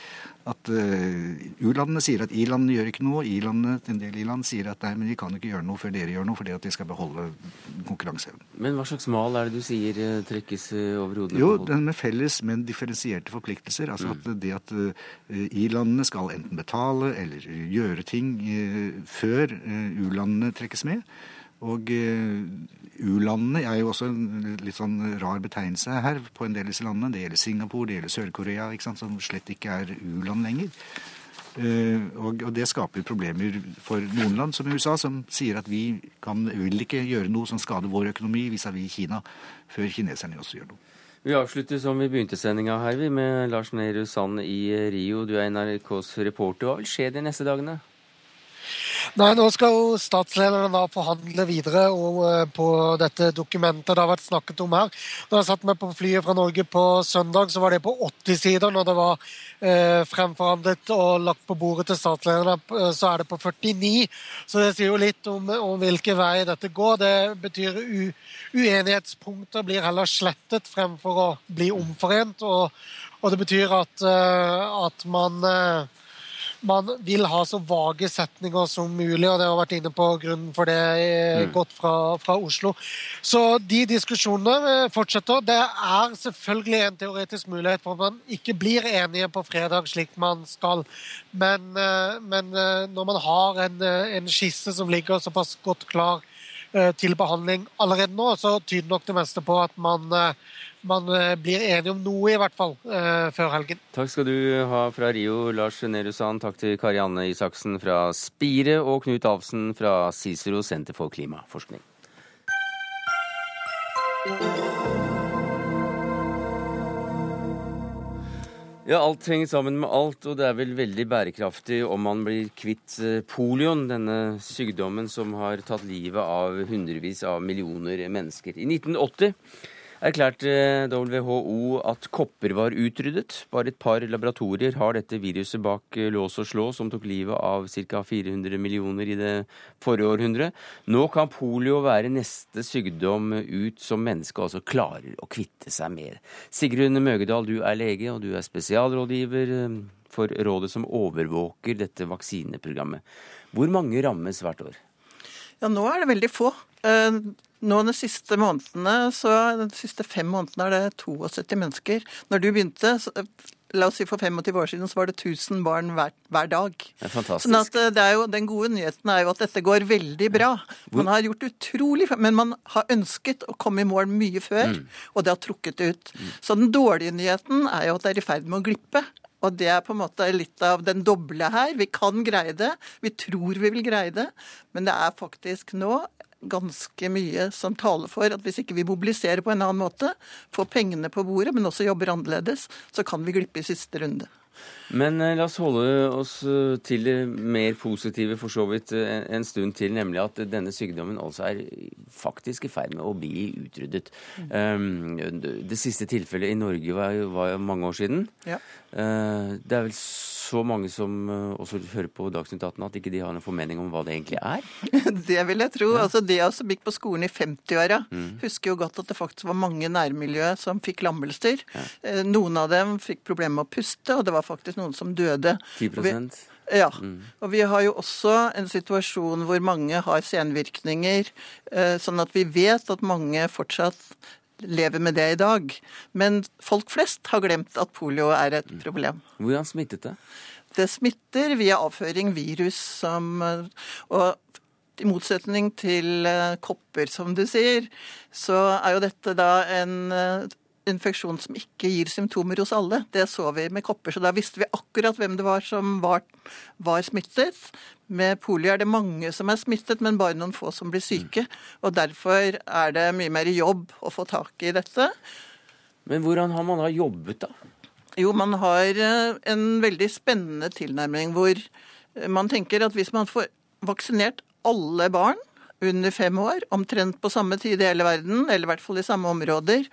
At uh, U-landene sier at I-landene gjør ikke noe. I-landene en del I-land sier at nei, men de kan ikke gjøre noe før dere gjør noe, fordi at de skal beholde konkurranseevnen. Men hva slags mal er det du sier uh, trekkes over hodene? Jo, den med felles, men differensierte forpliktelser. Altså mm. at det at I-landene skal enten betale eller gjøre ting før U-landene trekkes med. Og U-landene er jo også en litt sånn rar betegnelse her på en del av disse landene. Det gjelder Singapore, det gjelder Sør-Korea, som slett ikke er U-land lenger. Uh, og, og, det skaper problemer for noen land, som USA, som sier at vi kan, vil ikke gjøre noe som skader vår økonomi vis-à-vis -vis Kina, før kineserne også gjør noe. Vi avslutter som vi begynte sendinga her, med Lars Nehru Sand i Rio. Du er NRKs reporter. Hva vil skje de neste dagene? Nei, Nå skal jo statslederne da forhandle videre eh, på dette dokumentet det har vært snakket om her. Da jeg satt meg på flyet fra Norge på søndag, så var det på 80 sider. Når det var eh, fremforhandlet og lagt på bordet til statslederne, eh, så er det på 49. Så det sier jo litt om, om hvilken vei dette går. Det betyr u, uenighetspunkter blir heller slettet fremfor å bli omforent. Og, og det betyr at, uh, at man man vil ha så vage setninger som mulig, og det har vært inne på grunnen for det eh, mm. godt fra, fra, Oslo. Så de diskusjonene eh, fortsetter. Det er selvfølgelig en teoretisk mulighet for at man ikke blir enige på fredag slik man skal, men, eh, men når man har en, en skisse som ligger såpass godt klar til behandling allerede nå, så tyder nok det meste på at man man eh, blir enige om noe, i hvert fall, eh, før helgen. Takk skal du ha fra Rio, Lars Nehru Sand. Takk til Karianne Isaksen fra Spire og Knut Alfsen fra Cicero senter for klimaforskning. Ja, alt henger sammen med alt, og det er vel veldig bærekraftig om man blir kvitt eh, polioen, denne sykdommen som har tatt livet av hundrevis av millioner mennesker. I 1980 erklærte WHO at kopper var utryddet. Bare et par laboratorier har dette viruset bak eh, lås og slå, som tok livet av ca. 400 millioner i det forrige århundre. Nå kan polio være neste sykdom ut som mennesket altså klarer å kvitte seg med. Sigrun Møgedal, du er lege, og du er spesialrådgiver eh, for rådet som overvåker dette vaksineprogrammet. Hvor mange rammes hvert år? Ja, nå er det veldig få. Nå De siste månedene, så de siste fem månedene er det 72 mennesker. Når du begynte, så, la oss si for 25 år siden, så var det 1000 barn hver, hver dag. Det er fantastisk. Sånn at eh, det er jo, Den gode nyheten er jo at dette går veldig bra. Man har gjort utrolig Men man har ønsket å komme i mål mye før, og det har trukket ut. Så den dårlige nyheten er jo at det er i ferd med å glippe. Og det er på en måte litt av den doble her. Vi kan greie det. Vi tror vi vil greie det. Men det er faktisk nå ganske mye som taler for at hvis ikke vi mobiliserer på en annen måte, får pengene på bordet, men også jobber annerledes, så kan vi glippe i siste runde. Men eh, la oss holde oss eh, til det mer positive for så vidt eh, en, stund til, nemlig at denne sykdommen altså er faktisk i ferd med å bli utryddet. Um, det siste tilfellet i Norge var, jo- var mange år siden. Ja. Det er vel så mange som eh, også hører på Dagsnytt 18 at ikke de har noen formening om hva det egentlig er. Det vil jeg tro. Altså De av oss som gikk på skolen i 50-åra, Mm. husker jo godt at det faktisk var mange nærmiljø som fikk lammelser. Ja. Noen av dem fikk problemer med å puste, og det var faktisk noen som døde. 10 Og vi- Ja. Og vi har jo også en situasjon hvor mange har senvirkninger, eh, sånn at vi vet at mange fortsatt lever med det i dag. Men folk flest har glemt at polio er et problem. Hvordan smittet det? Det smitter via avføring, virus som Og i motsetning til eh, kopper, som du sier, så er jo dette da en eh, infeksjon som ikke gir symptomer hos alle. Det så vi med kopper, så da visste vi akkurat hvem det var som var, var smittet. Med polio er det mange som er smittet, men bare noen få som blir syke. Og derfor er det mye mer jobb å få tak i dette. Men hvordan har man da jobbet, da? Jo, man har eh, en veldig spennende tilnærming hvor eh, man tenker at hvis man får vaksinert alle barn under fem år, omtrent på samme tid i hele verden, eller i hvert fall i samme områder,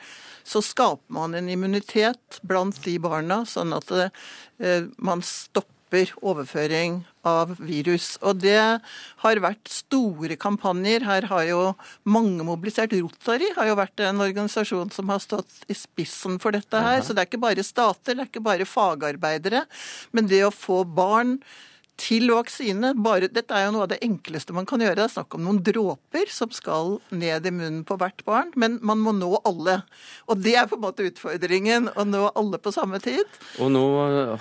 så skaper man en immunitet blant de barna, sånn at eh, man stopper overføring av virus. Og det har vært store kampanjer. Her har jo mange mobilisert. Rotary har jo vært en organisasjon som har stått i spissen for dette her. Så det er ikke bare stater, det er ikke bare fagarbeidere. Men det å få barn til vaksine bare, Dette er jo noe av det enkleste man kan gjøre. Det er snakk om noen dråper som skal ned i munnen på hvert barn, men man må nå alle. Og det er på en måte utfordringen, å nå alle på samme tid. Og nå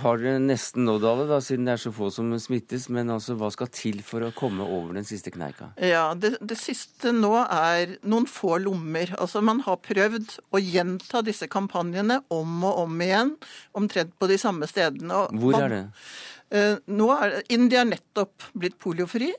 har dere nesten nådd alle, da, siden det er så få som smittes. Men altså, hva skal til for å komme over den siste kneika? Ja, det, det siste nå er noen få lommer. Altså Man har prøvd å gjenta disse kampanjene om og om igjen, omtrent på de samme stedene. Og Hvor er det? Eh, Nå er India nettopp blitt poliofri,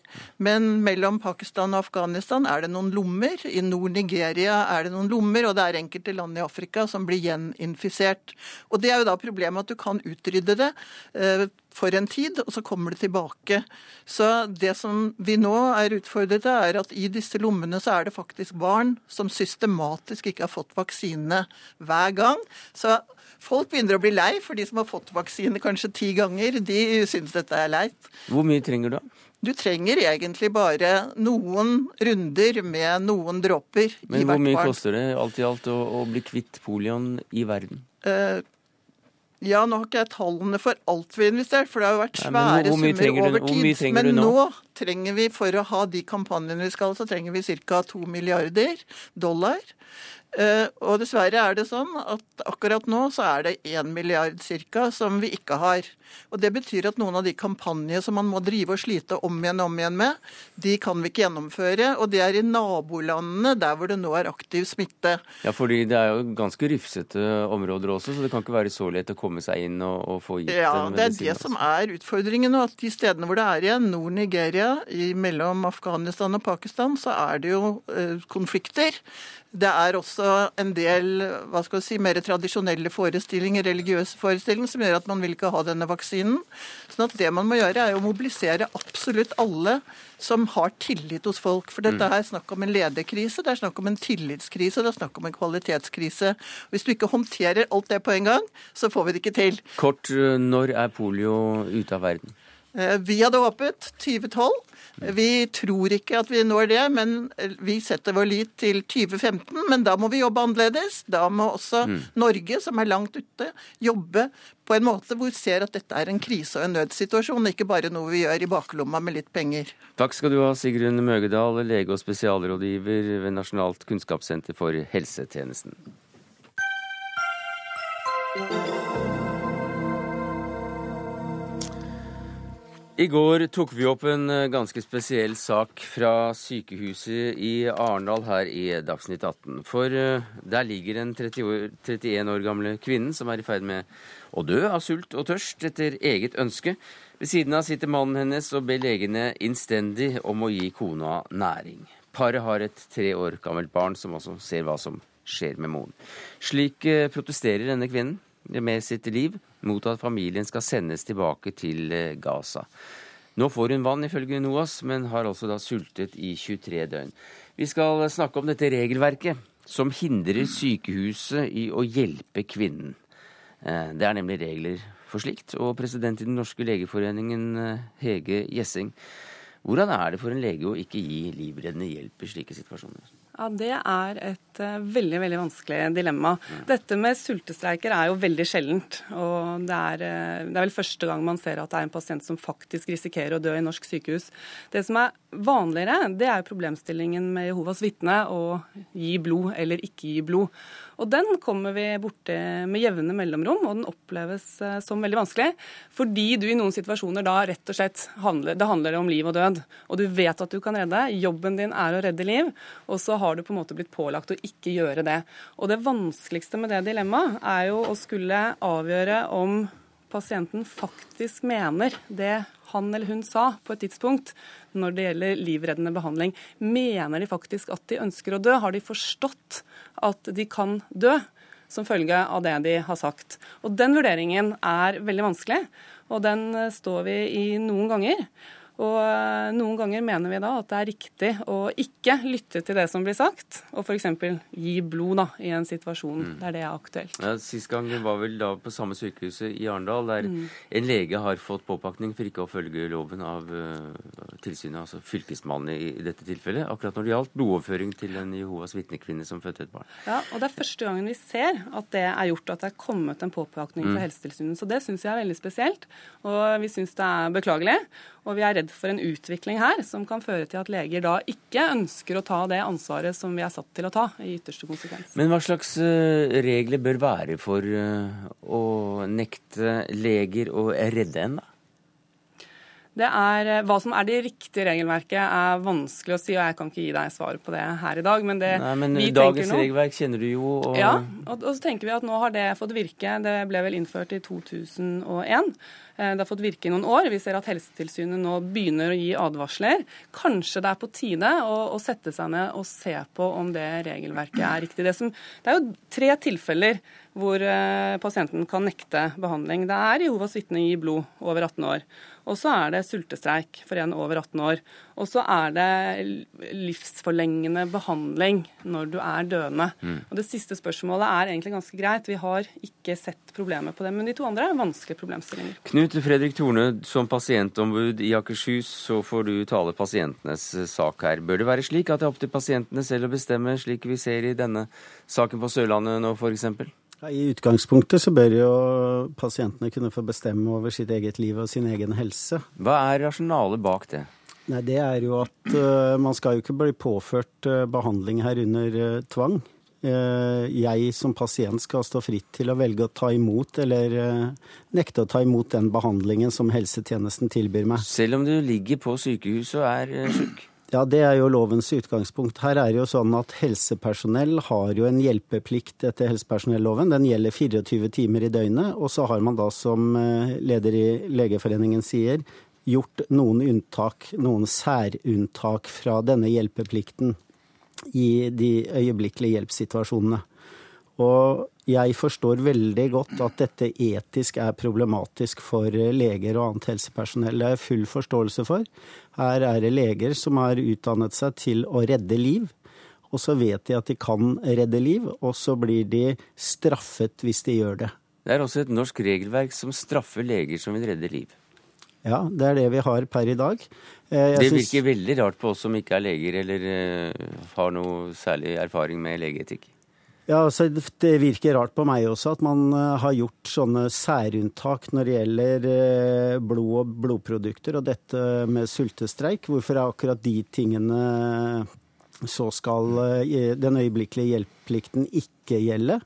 men mellom Pakistan og Afghanistan er det noen lommer. I Nord-Nigeria er det noen lommer, og det er enkelte land i Afrika som blir gjeninfisert. Og det er jo da problemet at du kan utrydde det eh, for en tid, og så kommer det tilbake. Så det som vi nå er utfordret til, er at i disse lommene så er det faktisk barn som systematisk ikke har fått vaksine hver gang. Så folk begynner å bli lei, for de som har fått vaksine kanskje ti ganger, de syns dette er leit. Hvor mye trenger du da? Du trenger egentlig bare noen runder med noen dråper i Men hvor mye barn. koster det alt i alt å, å bli kvitt polioen i verden? Uh, ja, nå har ikke jeg tallene for alt vi har investert, for det har jo vært Nei, svære hvor- hvor summer over tid. Men nå? Trenger vi, for å ha de kampanjene vi skal, så trenger vi ca. to milliarder dollar. Eh, og dessverre er det sånn at akkurat nå så er det én milliard cirka som vi ikke har. Og det betyr at noen av de kampanjer som man må drive og slite om igjen og om igjen med, de kan vi ikke gjennomføre. Og det er i nabolandene der hvor det nå er aktiv smitte. Ja, fordi det er jo ganske rufsete områder også, så det kan ikke være så lett å komme seg inn og, og få gitt Ja, en det er det som er utfordringen nå. At de stedene hvor det er igjen, Nord-Nigeria, Somalia, i, mellom Afghanistan og Pakistan, så er det jo eh, konflikter. Det er også en del hva skal vi si, mer tradisjonelle forestillinger, religiøse forestillinger, som gjør at man vil ikke ha denne vaksinen. Sånn at det man må gjøre, er å mobilisere absolutt alle som har tillit hos folk. For dette er snakk om en lederkrise, det er snakk om en tillitskrise, det er snakk om en kvalitetskrise. Hvis du ikke håndterer alt det på en gang, så får vi det ikke til. Kort, eh, når er polio ute av verden? Eh, Vi hadde håpet 2012. Vi tror ikke at vi når det, men vi setter vår lit til 2015. Men da må vi jobbe annerledes. Da må også Norge, som er langt ute, jobbe på en måte hvor vi ser at dette er en krise og en nødsituasjon, ikke bare noe vi gjør i baklomma med litt penger. Takk skal du ha, Sigrun Møgedal, lege og spesialrådgiver ved Nasjonalt kunnskapssenter for helsetjenesten. I går tok vi opp en eh, ganske spesiell sak fra sykehuset i Arendal her i Dagsnytt 18. For eh, der ligger den 30 år, 31 år gamle kvinnen som er i ferd med å dø av sult og tørst etter eget ønske. Ved siden av sitter mannen hennes og ber legene innstendig om å gi kona næring. Paret har et tre år gammelt barn som også ser hva som skjer med moren. Slik eh, protesterer denne kvinnen med sitt liv mot at familien skal sendes tilbake til eh, Gaza. Nå får hun vann, ifølge NOAS, men har altså da sultet i 23 døgn. Vi skal snakke om dette regelverket som hindrer sykehuset i å hjelpe kvinnen. Eh, Det er nemlig regler for slikt. Og president i Den norske legeforeningen, eh, Hege Gjessing, hvordan er det for en lege å ikke gi livreddende hjelp i slike situasjoner? Ja, Det er et eh, veldig veldig vanskelig dilemma. Dette med sultestreiker er jo veldig sjeldent. og det er, eh, det er vel første gang man ser at det er en pasient som faktisk risikerer å dø i norsk sykehus. Det som er vanligere, det er problemstillingen med Jehovas vitne å gi blod eller ikke gi blod. Og den kommer vi borti med jevne mellomrom, og den oppleves eh, som veldig vanskelig. Fordi du i noen situasjoner da rett og slett handler, det handler om liv og død. Og du vet at du kan redde. Jobben din er å redde liv. Og så har du på en måte blitt pålagt å ikke gjøre det. Og det vanskeligste med det dilemmaet er jo å skulle avgjøre om pasienten faktisk mener det han eller hun sa på et tidspunkt når det gjelder livreddende behandling. Mener de faktisk at de ønsker å dø? Har de forstått at de kan dø som følge av det de har sagt? Og Den vurderingen er veldig vanskelig, og den står vi i noen ganger. Og eh, noen ganger mener vi da at det er riktig å ikke lytte til det som blir sagt, og f.eks. gi blod da, i en situasjon der det er aktuelt. Ja, Sist gang var vel da på samme sykehuset i Arendal, der en lege har fått påpakning for ikke å følge loven av uh, tilsynet, altså fylkesmannen i, i dette tilfellet, akkurat når det gjaldt blodoverføring til en Jehovas vitnekvinne som fødte et barn. Ja, og Det er første gangen vi ser at det er gjort, at det er kommet en påpakning fra Helsetilsynet. Så det syns jeg er veldig spesielt, og vi syns det er beklagelig. Og vi er redd for en utvikling her som kan føre til at leger da ikke ønsker å ta det ansvaret som vi er satt til å ta, i ytterste konsekvens. Men hva slags eh, regler bør være for eh, å nekte leger å redde en, da? Det er, eh, Hva som er det riktige regelverket, er vanskelig å si, og jeg kan ikke gi deg svar på det her i dag. Men det Nei, men vi dagens nå regelverk kjenner du jo, og Ja, og, og så tenker vi at nå har det fått virke. Det ble vel innført i 2001. Eh, Det har fått virke i noen år. Vi ser at Helsetilsynet nå begynner å gi advarsler. Kanskje det er på tide å, å sette seg ned og se på om det regelverket er riktig. Det, som, det er jo tre tilfeller hvor eh, pasienten kan nekte behandling. Det er Jehovas vitne gi blod over 18 år. Og så er det sultestreik for en over 18 år. Og så er det livsforlengende behandling når du er døende. Og Det siste spørsmålet er egentlig ganske greit. Vi har ikke sett problemer på det. Men de to andre er vanskelige problemstillinger. Knut Fredrik Torne, som pasientombud i Akershus, så får du tale pasientenes sak her. Bør det være slik at det er opp til pasientene selv å bestemme, slik vi ser i denne saken på Sørlandet nå, f.eks.? I utgangspunktet så bør jo pasientene kunne få bestemme over sitt eget liv og sin egen helse. Hva er rasjonalet bak det? Nei, Det er jo at uh, man skal jo ikke bli påført uh, behandling her under uh, tvang. jeg som pasient skal stå fritt til å velge å ta imot eller nekte å ta imot den behandlingen som helsetjenesten tilbyr meg. Selv om du ligger på sykehuset og er syk? Ja, det er jo lovens utgangspunkt. Her er det jo sånn at helsepersonell har jo en hjelpeplikt etter helsepersonelloven. Den gjelder 24 timer i døgnet. Og så har man da, som leder i Legeforeningen sier, gjort noen unntak, noen særunntak fra denne hjelpeplikten i de øyeblikkelige hjelpssituasjonene. Og jeg forstår veldig godt at dette etisk er problematisk for leger og annet helsepersonell. Det er full forståelse for. Her er det leger som har utdannet seg til å redde liv. Og så vet de at de kan redde liv, og så blir de straffet hvis de gjør det. Det er også et norsk regelverk som straffer leger som vil redde liv. Ja, det er det vi har per i dag. Jeg det virker synes... veldig rart på oss som ikke er leger eller uh, har noe særlig erfaring med legeetikk. Ja, altså Det virker rart på meg også at man uh, har gjort sånne særunntak når det gjelder uh, blod og blodprodukter, og dette med sultestreik. Hvorfor er akkurat de tingene så skal den øyeblikkelige hjelpplikten ikke gjelde?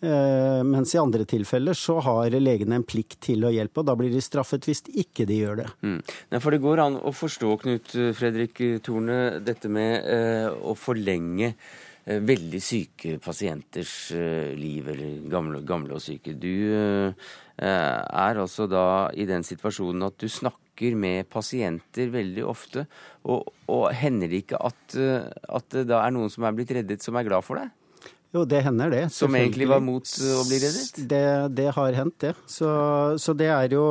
Eh, mens i andre tilfeller så har legene en plikt til å hjelpe, og da blir de straffet hvis ikke de gjør det. Mm. Nei, for det går an å forstå, Knut Fredrik Torne, dette med eh, å forlenge eh, veldig syke pasienters eh, liv, eller gamle, gamle, og syke. Du eh, er altså da i den situasjonen at du snakker med pasienter veldig ofte, og, og hender det ikke at, eh, at det da er noen som er blitt reddet, som er glad for deg? Jo, det hender det. Som egentlig var mot å bli reddet? Det, det har hendt, det. Så, så, det er jo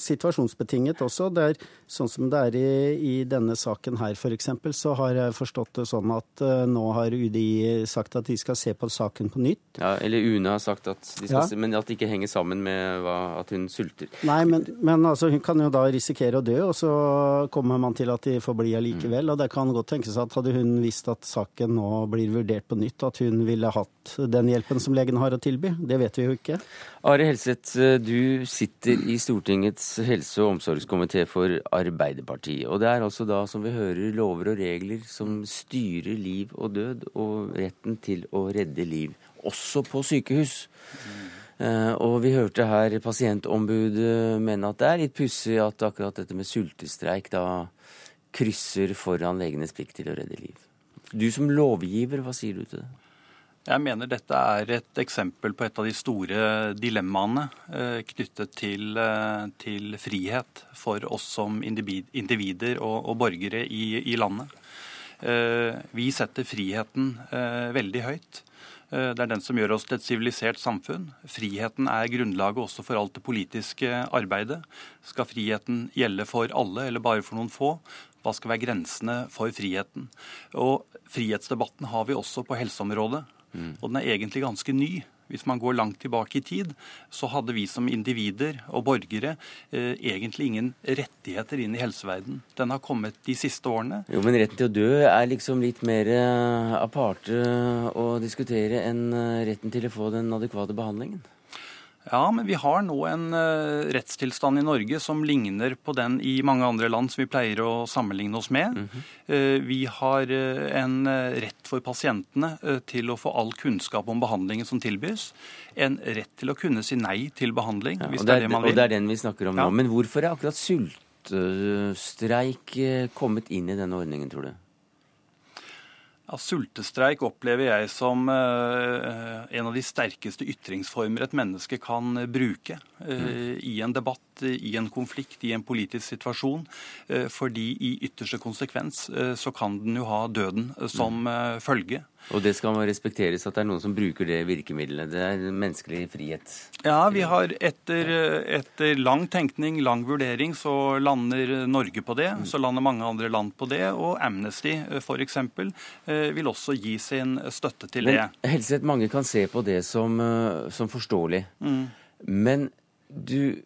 situasjonsbetinget også. Det er sånn som det er i, i denne saken her, f.eks., så har jeg forstått det sånn at uh, nå har UDI sagt at de skal se på saken på nytt. Ja, Eller UNE har sagt at de skal ja. se, men at det ikke henger sammen med hva, at hun sulter. Nei, men, men altså, hun kan jo da risikere å dø, og så kommer man til at de får bli allikevel. Mm. Og det kan godt tenkes at hadde hun visst at saken nå blir vurdert på nytt, at hun ville hatt den hjelpen som legen har å tilby? Det vet vi jo ikke. Are Helseth, du sitter i Stortingets helse- og omsorgskomité for Arbeiderpartiet. Og det er altså da, som vi hører, lover og regler som styrer liv og død, og retten til å redde liv. Også på sykehus. Uh, og vi hørte her pasientombudet mene at det er litt pussig at akkurat dette med sultestreik da krysser foran legenes plikt til å redde liv. Du som lovgiver, hva sier du til det? Jeg mener dette er et eksempel på et av de store dilemmaene eh, knyttet til, eh, til, frihet for oss som individer og, og borgere i, i landet. Eh, vi setter friheten veldig høyt. Det er den som gjør oss til et sivilisert samfunn. Friheten er grunnlaget også for alt det politiske arbeidet. Skal friheten gjelde for alle eller bare for noen få? Hva skal være grensene for friheten? Og Frihetsdebatten har vi også på helseområdet. Mm. Og den er egentlig ganske ny. Hvis man går langt tilbake i tid, så hadde vi som individer og borgere eh, egentlig ingen rettigheter inn i helseverden. Den har kommet de siste årene. Jo, Men retten til å dø er liksom litt mer eh, aparte å diskutere enn eh, retten til å få den adekvate behandlingen? Ja, men vi har nå en uh, rettstilstand i Norge som ligner på den i mange andre land som vi pleier å sammenligne oss med. Mm -hmm. vi har uh, en rett for pasientene til å få all kunnskap om behandlingen som tilbys. En rett til å kunne si nei til behandling, ja, hvis det, er det man vil. Og det er den vi snakker om ja. nå. Men hvorfor er akkurat sultestreik kommet inn i denne ordningen, tror du? Ja, Sultestreik opplever jeg som uh, en av de sterkeste ytringsformer et menneske kan uh, bruke mm. i en debatt, i en konflikt, i en politisk situasjon. fordi i ytterste konsekvens så kan den jo ha døden som mm. følge. Og det skal respekteres at det er noen som bruker det virkemidlet. Det er menneskelig frihet. Ja, vi har etter, etter lang tenkning, lang vurdering, så lander Norge på det. Så lander mange andre land på det. Og Amnesty f.eks. Eh, vil også gi sin støtte til Men, det. Helseth, mange kan se på det som, eh, som forståelig. Mm. Men du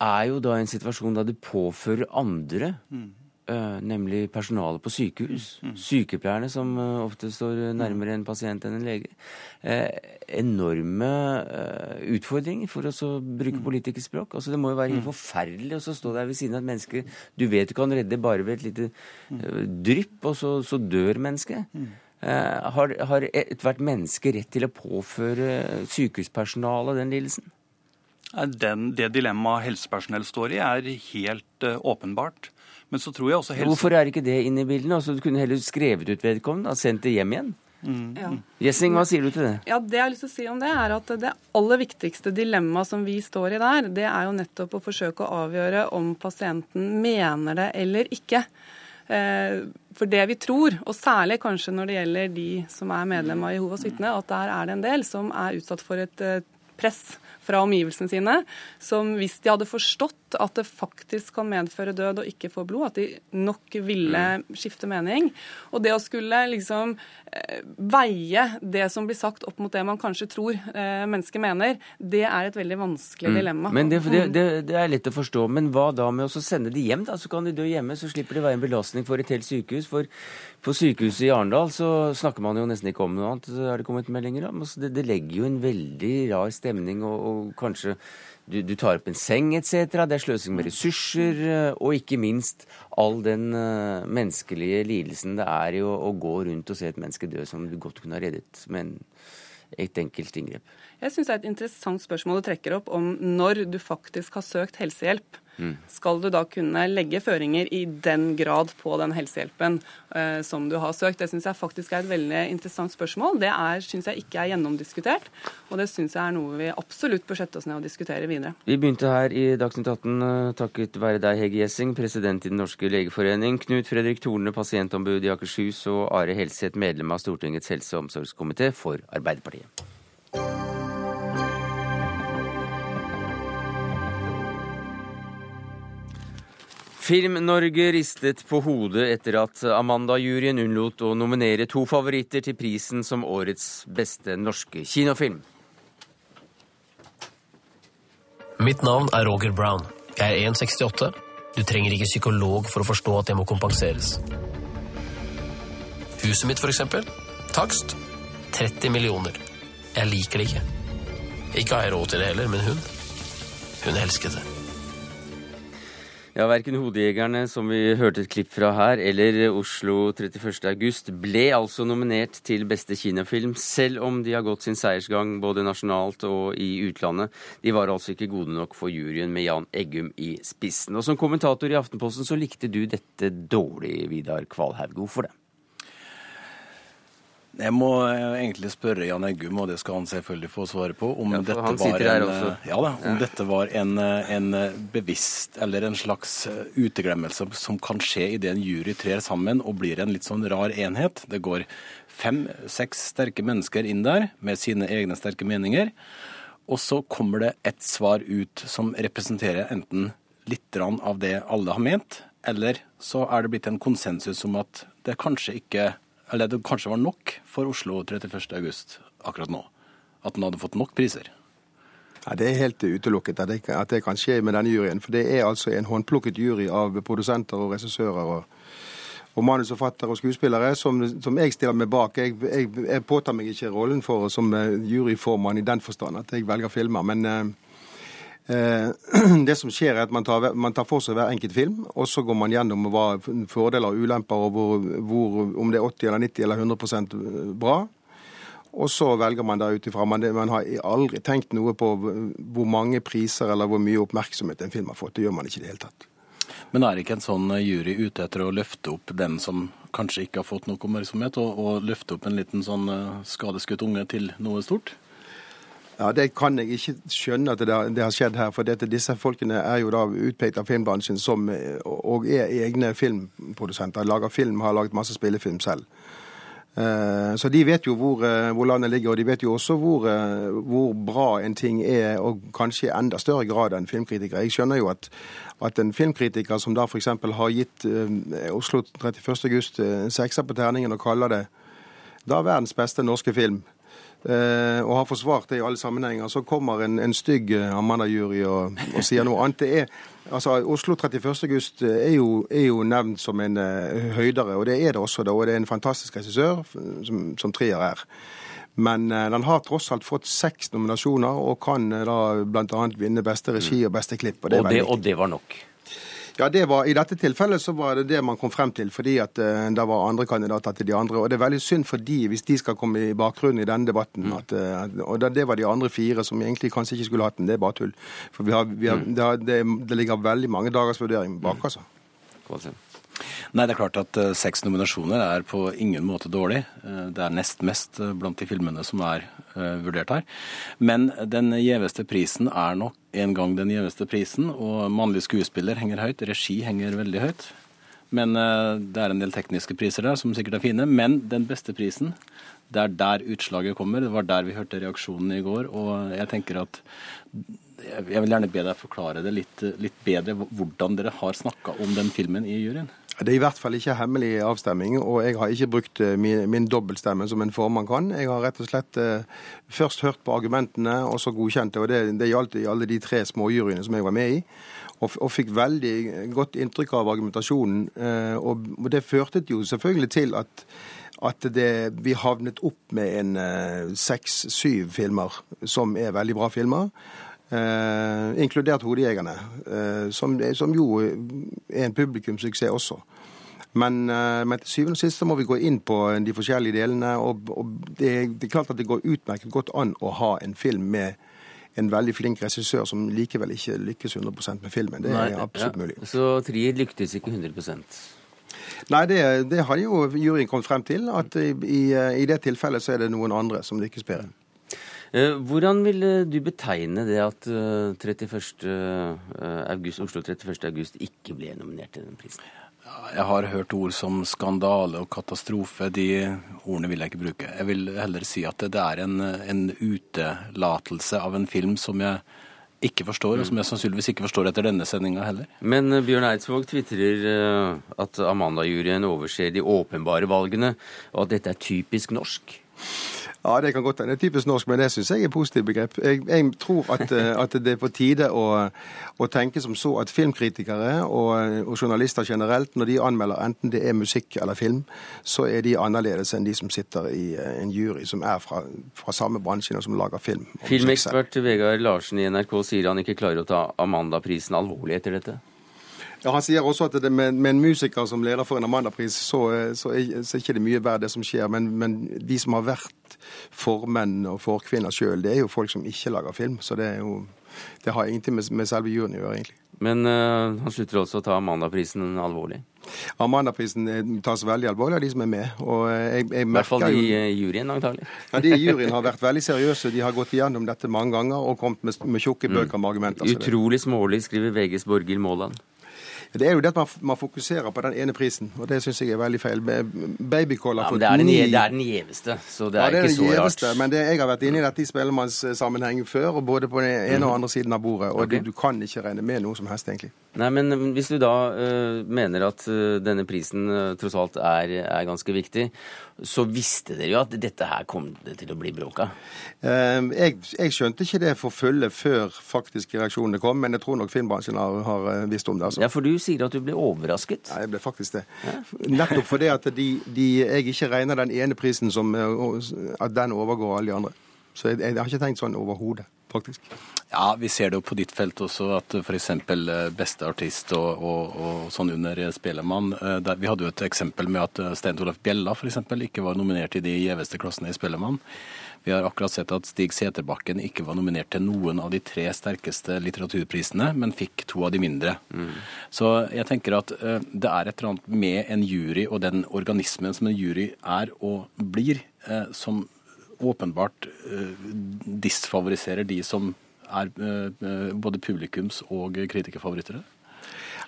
er jo da en situasjon da du påfører andre mm Uh, nemlig personalet på sykehus. Mm. Sykepleierne, som uh, ofte står nærmere en pasient enn en lege. Uh, enorme utfordringer, for å bruke mm. politikerspråk. Altså, det må jo være helt mm. forferdelig å stå der ved siden av et menneske du vet du kan redde bare ved et lite drypp, og så, så dør mennesket. Mm. har, har ethvert menneske rett til å påføre sykehuspersonalet den lidelsen? Den, det dilemmaet helsepersonell står i, er helt åpenbart. Men så tror jeg også helse... Hvorfor er ikke det inne i bildene? Altså, du kunne heller skrevet ut vedkommende og sendt det hjem igjen? Ja. Gjessing, hva sier du til det? Ja, Det jeg har lyst til å si om det, er at det aller viktigste dilemmaet som vi står i der, det er jo nettopp å forsøke å avgjøre om pasienten mener det eller ikke. Eh, For det vi tror, og særlig kanskje når det gjelder de som er medlem av Jehovas vitne, at der er det en del som er utsatt for et eh, press fra omgivelsene sine, som hvis de hadde forstått at det faktisk kan medføre død og ikke få blod, at de nok ville skifte mening. Og det å skulle liksom eh, veie det som blir sagt opp mot det man kanskje tror eh, mennesket mener, det er et veldig vanskelig dilemma. Men det, det, det, det er lett å forstå. Men hva da med å sende de hjem? da? Så kan de dø hjemme, så slipper de være en belastning for et helt sykehus. For på sykehuset i Arendal så snakker man jo nesten ikke om noe annet, er det kommet meldinger om. Altså, det, det legger jo en veldig rar stemning, og, og kanskje du, du tar opp en seng etc. Det er sløsing med ressurser, eh, og ikke minst all den uh, menneskelige lidelsen det er i å, å gå rundt og se et menneske dø som du godt kunne ha reddet med et enkelt inngrep. Jeg syns det er et interessant spørsmål du trekker opp om når du faktisk har søkt helsehjelp. Skal du da kunne legge føringer i den grad på den helsehjelpen eh, som du har søkt? Det syns jeg faktisk er et veldig interessant spørsmål. Det syns jeg ikke er gjennomdiskutert, og det syns jeg er noe vi absolutt bør sette oss ned og diskutere videre. Vi begynte her i Dagsnytt 18 eh, takket være deg, Hege Gjessing, president i Den norske legeforening, Knut Fredrik Torne, pasientombud i Akershus, og Are Helseth, medlem av Stortingets helse- og omsorgskomité for Arbeiderpartiet. Film-Norge ristet på hodet etter at Amanda-juryen unnlot å nominere to favoritter til prisen som årets beste norske kinofilm. Mitt navn er Roger Brown. Jeg er 1,68. Du trenger ikke psykolog for å forstå at det må kompenseres. Huset mitt, for eksempel. Takst 30 millioner. Jeg liker det ikke. Ikke har jeg råd til det heller, men hun Hun elsket det. Ja, Verken Hodejegerne, som vi hørte et klipp fra her, eller Oslo 31. august ble altså nominert til beste kinofilm, selv om de har gått sin seiersgang både nasjonalt og i utlandet. De var altså ikke gode nok for juryen med Jan Eggum i spissen. Og som kommentator i Aftenposten så likte du dette dårlig, Vidar Kvalhaug. Hvorfor det? Jeg må eh, egentlig spørre Jan Eggum, og det skal han selvfølgelig få svare på, om, Ja, dette, var en, ja, da, om Ja. dette var en, eh, en bevisst eller en slags eh, uteglemmelse som kan skje idet en jury trer sammen og blir en litt sånn rar enhet. Det går fem-seks sterke mennesker inn der med sine egne sterke meninger, og så kommer det et svar ut som representerer enten litt av det alle har ment, eller så er det blitt en konsensus om at det kanskje ikke eller det kanskje var nok for Oslo 31. august akkurat nå. At den hadde fått nok priser. Ja, Det er helt utelukket at det, at det kan skje med denne juryen. For det er altså en håndplukket jury av produsenter og regissører og, og manusforfattere og skuespillere som, som jeg stiller meg bak. Jeg, jeg, jeg påtar meg ikke rollen for som eh, juryformann i den forstand at jeg velger filmer. Men eh, det som skjer er at man tar, man tar for seg hver enkelt film, og så går man gjennom hva fordeler og ulemper, og hvor, hvor, om det er 80 eller 90 eller 100% bra. Og så velger man der ut ifra. Man, man har aldri tenkt noe på hvor mange priser eller hvor mye oppmerksomhet en film har fått. Det gjør man ikke i det hele tatt. Men er ikke en sånn jury ute etter å løfte opp den som kanskje ikke har fått noe oppmerksomhet, og, og løfte opp en liten sånn eh, skadeskutt unge til noe stort? Ja, Det kan jeg ikke skjønne at det, har- skjedd her. For dette, disse folkene er jo da utpekt av filmbransjen som, eh, og er egne filmprodusenter. Lager film, har laget masse spillefilm selv. Eh, Så de vet jo hvor, eh, hvor landet ligger, og de vet jo også hvor, hvor bra en ting er, og kanskje i enda større grad enn filmkritikere. Jeg skjønner jo at, at en filmkritiker som da f.eks. har gitt Oslo 31. august eh, en sekser på terningen og kaller det da verdens beste norske film, og har forsvart det i alle sammenhenger, så kommer en, en stygg eh, Amanda-jury og, og sier noe annet. Det er, altså, Oslo 31. august eh, er jo, er jo nevnt som en uh, høydere, og det er det også. Da, og det er en fantastisk regissør, som, som Trier er. Men uh, den har tross alt fått seks nominasjoner, og kan uh, da bl.a. vinne beste regi og beste klipp. Og det, Og det, og det var nok. Ja, det var, I dette tilfellet så var det det man kom frem til, fordi at uh, det var andre kandidater til de andre. Og det er veldig synd for de, hvis de skal komme i bakgrunnen i denne debatten. At, uh, og det, det var de andre fire som egentlig kanskje ikke skulle hatt den. Det er bare tull. For vi har, vi har, det, har, det, det ligger veldig mange dagers vurdering bak, altså. Nei, det er klart at uh, seks nominasjoner er på ingen måte dårlig. Uh, det er nest mest uh, blant de filmene som er vurdert her. Men den gjeveste prisen er nok en gang den gjeveste prisen, og mannlig skuespiller henger høyt. Regi henger veldig høyt. Men det er en del tekniske priser der som sikkert er fine. Men den beste prisen, det er der utslaget kommer. Det var der vi hørte reaksjonen i går. Og jeg tenker at jeg vil gjerne be deg forklare det litt, litt bedre, hvordan dere har snakka om den filmen i juryen. Det er i hvert fall ikke hemmelig avstemning, og jeg har ikke brukt eh, min, min dobbeltstemme som en formann kan. Jeg har rett og slett eh, først hørt på argumentene, og så godkjent det. Og det, det gjaldt i alle de tre småjuryene som jeg var med i. Og, fikk veldig godt inntrykk av argumentasjonen. Eh, og det førte jo selvfølgelig til at at det, vi havnet opp med en eh, seks-syv filmer som er veldig bra filmer. Eh, inkludert 'Hodejegerne', eh, som, som, jo er en publikumssuksess også. Men, eh, men, til syvende og sist så må vi gå inn på de forskjellige delene. Og, og det, det, er klart at det går utmerket godt an å ha en film med en veldig flink regissør som likevel ikke lykkes 100% med filmen. Det er Nei, absolutt ja. mulig. Så Trier lyktes ikke 100 Nei, det, det har jo juryen kommet frem til. At i, i, i det tilfellet så er det noen andre som lykkes bedre. Eh, hvordan ville du betegne det at 31. Eh, august, Oslo 31. august ikke ble nominert til den prisen? Jeg har hørt ord som skandale og katastrofe. De ordene vil jeg ikke bruke. Jeg vil heller si at det er en, en utelatelse av en film som jeg ikke forstår, og som jeg sannsynligvis ikke forstår etter denne sendinga heller. Men eh, Bjørn Eidsvåg tvitrer at Amanda-juryen overser de åpenbare valgene, og at dette er typisk norsk. Ja, det kan godt hende. Det typisk norsk, men det syns jeg er et positivt begrep. Jeg, jeg tror at, eh, at, det er på tide å, å, tenke som så at filmkritikere og, og, journalister generelt, når de anmelder enten det er musikk eller film, så er de annerledes enn de som sitter i eh, en jury som er fra, fra samme bransje og som lager film. Filmekspert Vegard Larsen i NRK sier han ikke klarer å ta Amanda-prisen alvorlig etter dette? Ja, Han sier også at det med, med en musiker som leder for en Amanda-pris, så, så, er, så er ikke det mye verdt det som skjer. Men, men, de som har vært formenn og forkvinner sjøl, det er jo folk som ikke lager film. Så det, er jo, det har ingenting med, med selve juryen å gjøre, egentlig. Men uh, han slutter også å ta Amanda-prisen alvorlig? Amanda-prisen eh, tas veldig alvorlig av de som er med. Og eh, jeg, jeg I hvert fall de i juryen, antagelig. Ja, De i juryen har vært veldig seriøse. De har gått igjennom dette mange ganger og kommet med, med tjukke bøker med argumenter. Utrolig smålig, skriver VGs Borghild Maaland. Det er jo det at man, man fokuserer på den ene prisen, og det syns jeg er veldig feil. Babycall har fått ja, ni Det er den gjeveste, så det er, ja, det er ikke så gjeveste, rart. Men det, jeg har vært inne i dette i spellemannssammenheng før, og både på den ene og den andre siden av bordet. Og okay. du, du, kan ikke regne med noe som helst, egentlig. Nei, men hvis du da uh, mener at uh, denne prisen uh, tross alt er, er ganske viktig, så visste dere jo at dette her kom det til å bli bråk av? Uh, jeg, jeg, skjønte ikke det for fulle før faktisk reaksjonene kom, men jeg tror nok filmbransjen har, har visst om det. Altså. Ja, For du sier at du ble overrasket? Ja, jeg ble faktisk det. Ja. Nettopp fordi at de, de, jeg ikke regner den ene prisen som at den overgår alle de andre. Så jeg, jeg har ikke tenkt sånn overhodet, faktisk. Ja, vi ser det jo på ditt felt også, at f.eks. Eh, beste artist og, og, og, sånn under eh, der, Vi hadde jo et eksempel med at eh, Stein Torleif Bjella f.eks. ikke var nominert i de gjeveste klassene i Spellemann. Vi har akkurat sett at Stig Seterbakken ikke var nominert til noen av de tre sterkeste litteraturprisene, men fikk to av de mindre. Mm. Så jeg tenker at det er et eller annet med en jury og den organismen som en jury er og blir, som åpenbart disfavoriserer de som er eh, eh, både publikums- og kritikerfavoritter?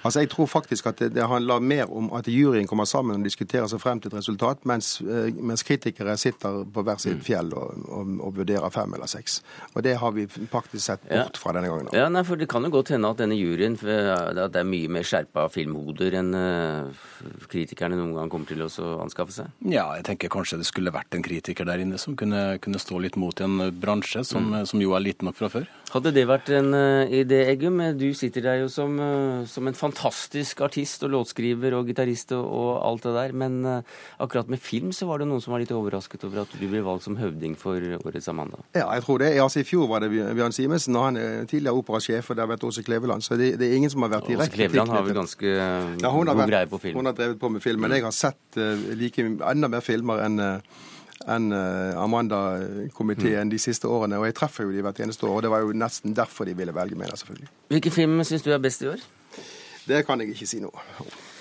Altså, Jeg tror faktisk at det, det, handler mer om at juryen kommer sammen og diskuterer seg frem til et resultat, mens, eh, mens kritikere sitter på hver sitt mm. fjell og, og, og, vurderer fem eller seks. Og Det har vi faktisk sett bort ja. fra denne gangen. Ja, nei, for Det kan jo godt hende at denne juryen at det er mye mer skjerpa filmhoder enn kritikerne noen gang kommer til å anskaffe seg? Ja, jeg tenker kanskje det skulle vært en kritiker der inne som kunne, kunne stå litt mot en bransje som, mm. som jo er liten nok fra før. Hadde det vært en uh, idé, Eggum? Du sitter der jo som, uh, som, en fantastisk artist og låtskriver og gitarist og, og, alt det der. Men uh, akkurat med film så var det noen som var litt overrasket over at du ble valgt som høvding for årets Amanda. Ja, jeg tror det. Altså, I fjor var det Bjørn Simensen, og han er tidligere operasjef, og det har vært Åse Kleveland. Så det, det, er ingen som har vært direkte Åse Kleveland har vel ganske ja, god greie på film? Hun har drevet på med film. Men jeg har sett like enda mer filmer enn enn eh, Amanda-komiteen mm. de siste årene. Og jeg treffer jo de hvert eneste år, og det var jo nesten derfor de ville velge meg, selvfølgelig. Hvilken film syns du er best i år? Det kan jeg ikke si nå.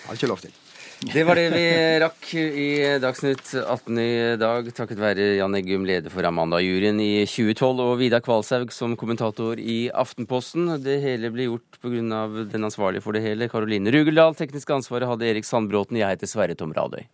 Har ikke lov til. Det var det vi rakk i Dagsnytt 18 i dag, takket være Jan Eggum, leder for Amanda-juryen i 2012, og Vidar Kvalshaug som kommentator i Aftenposten. Det hele ble gjort pga. den ansvarlige for det hele, Karoline Rugeldal. Teknisk ansvaret hadde Erik Sandbråten. Jeg heter Sverre Tom Radøy.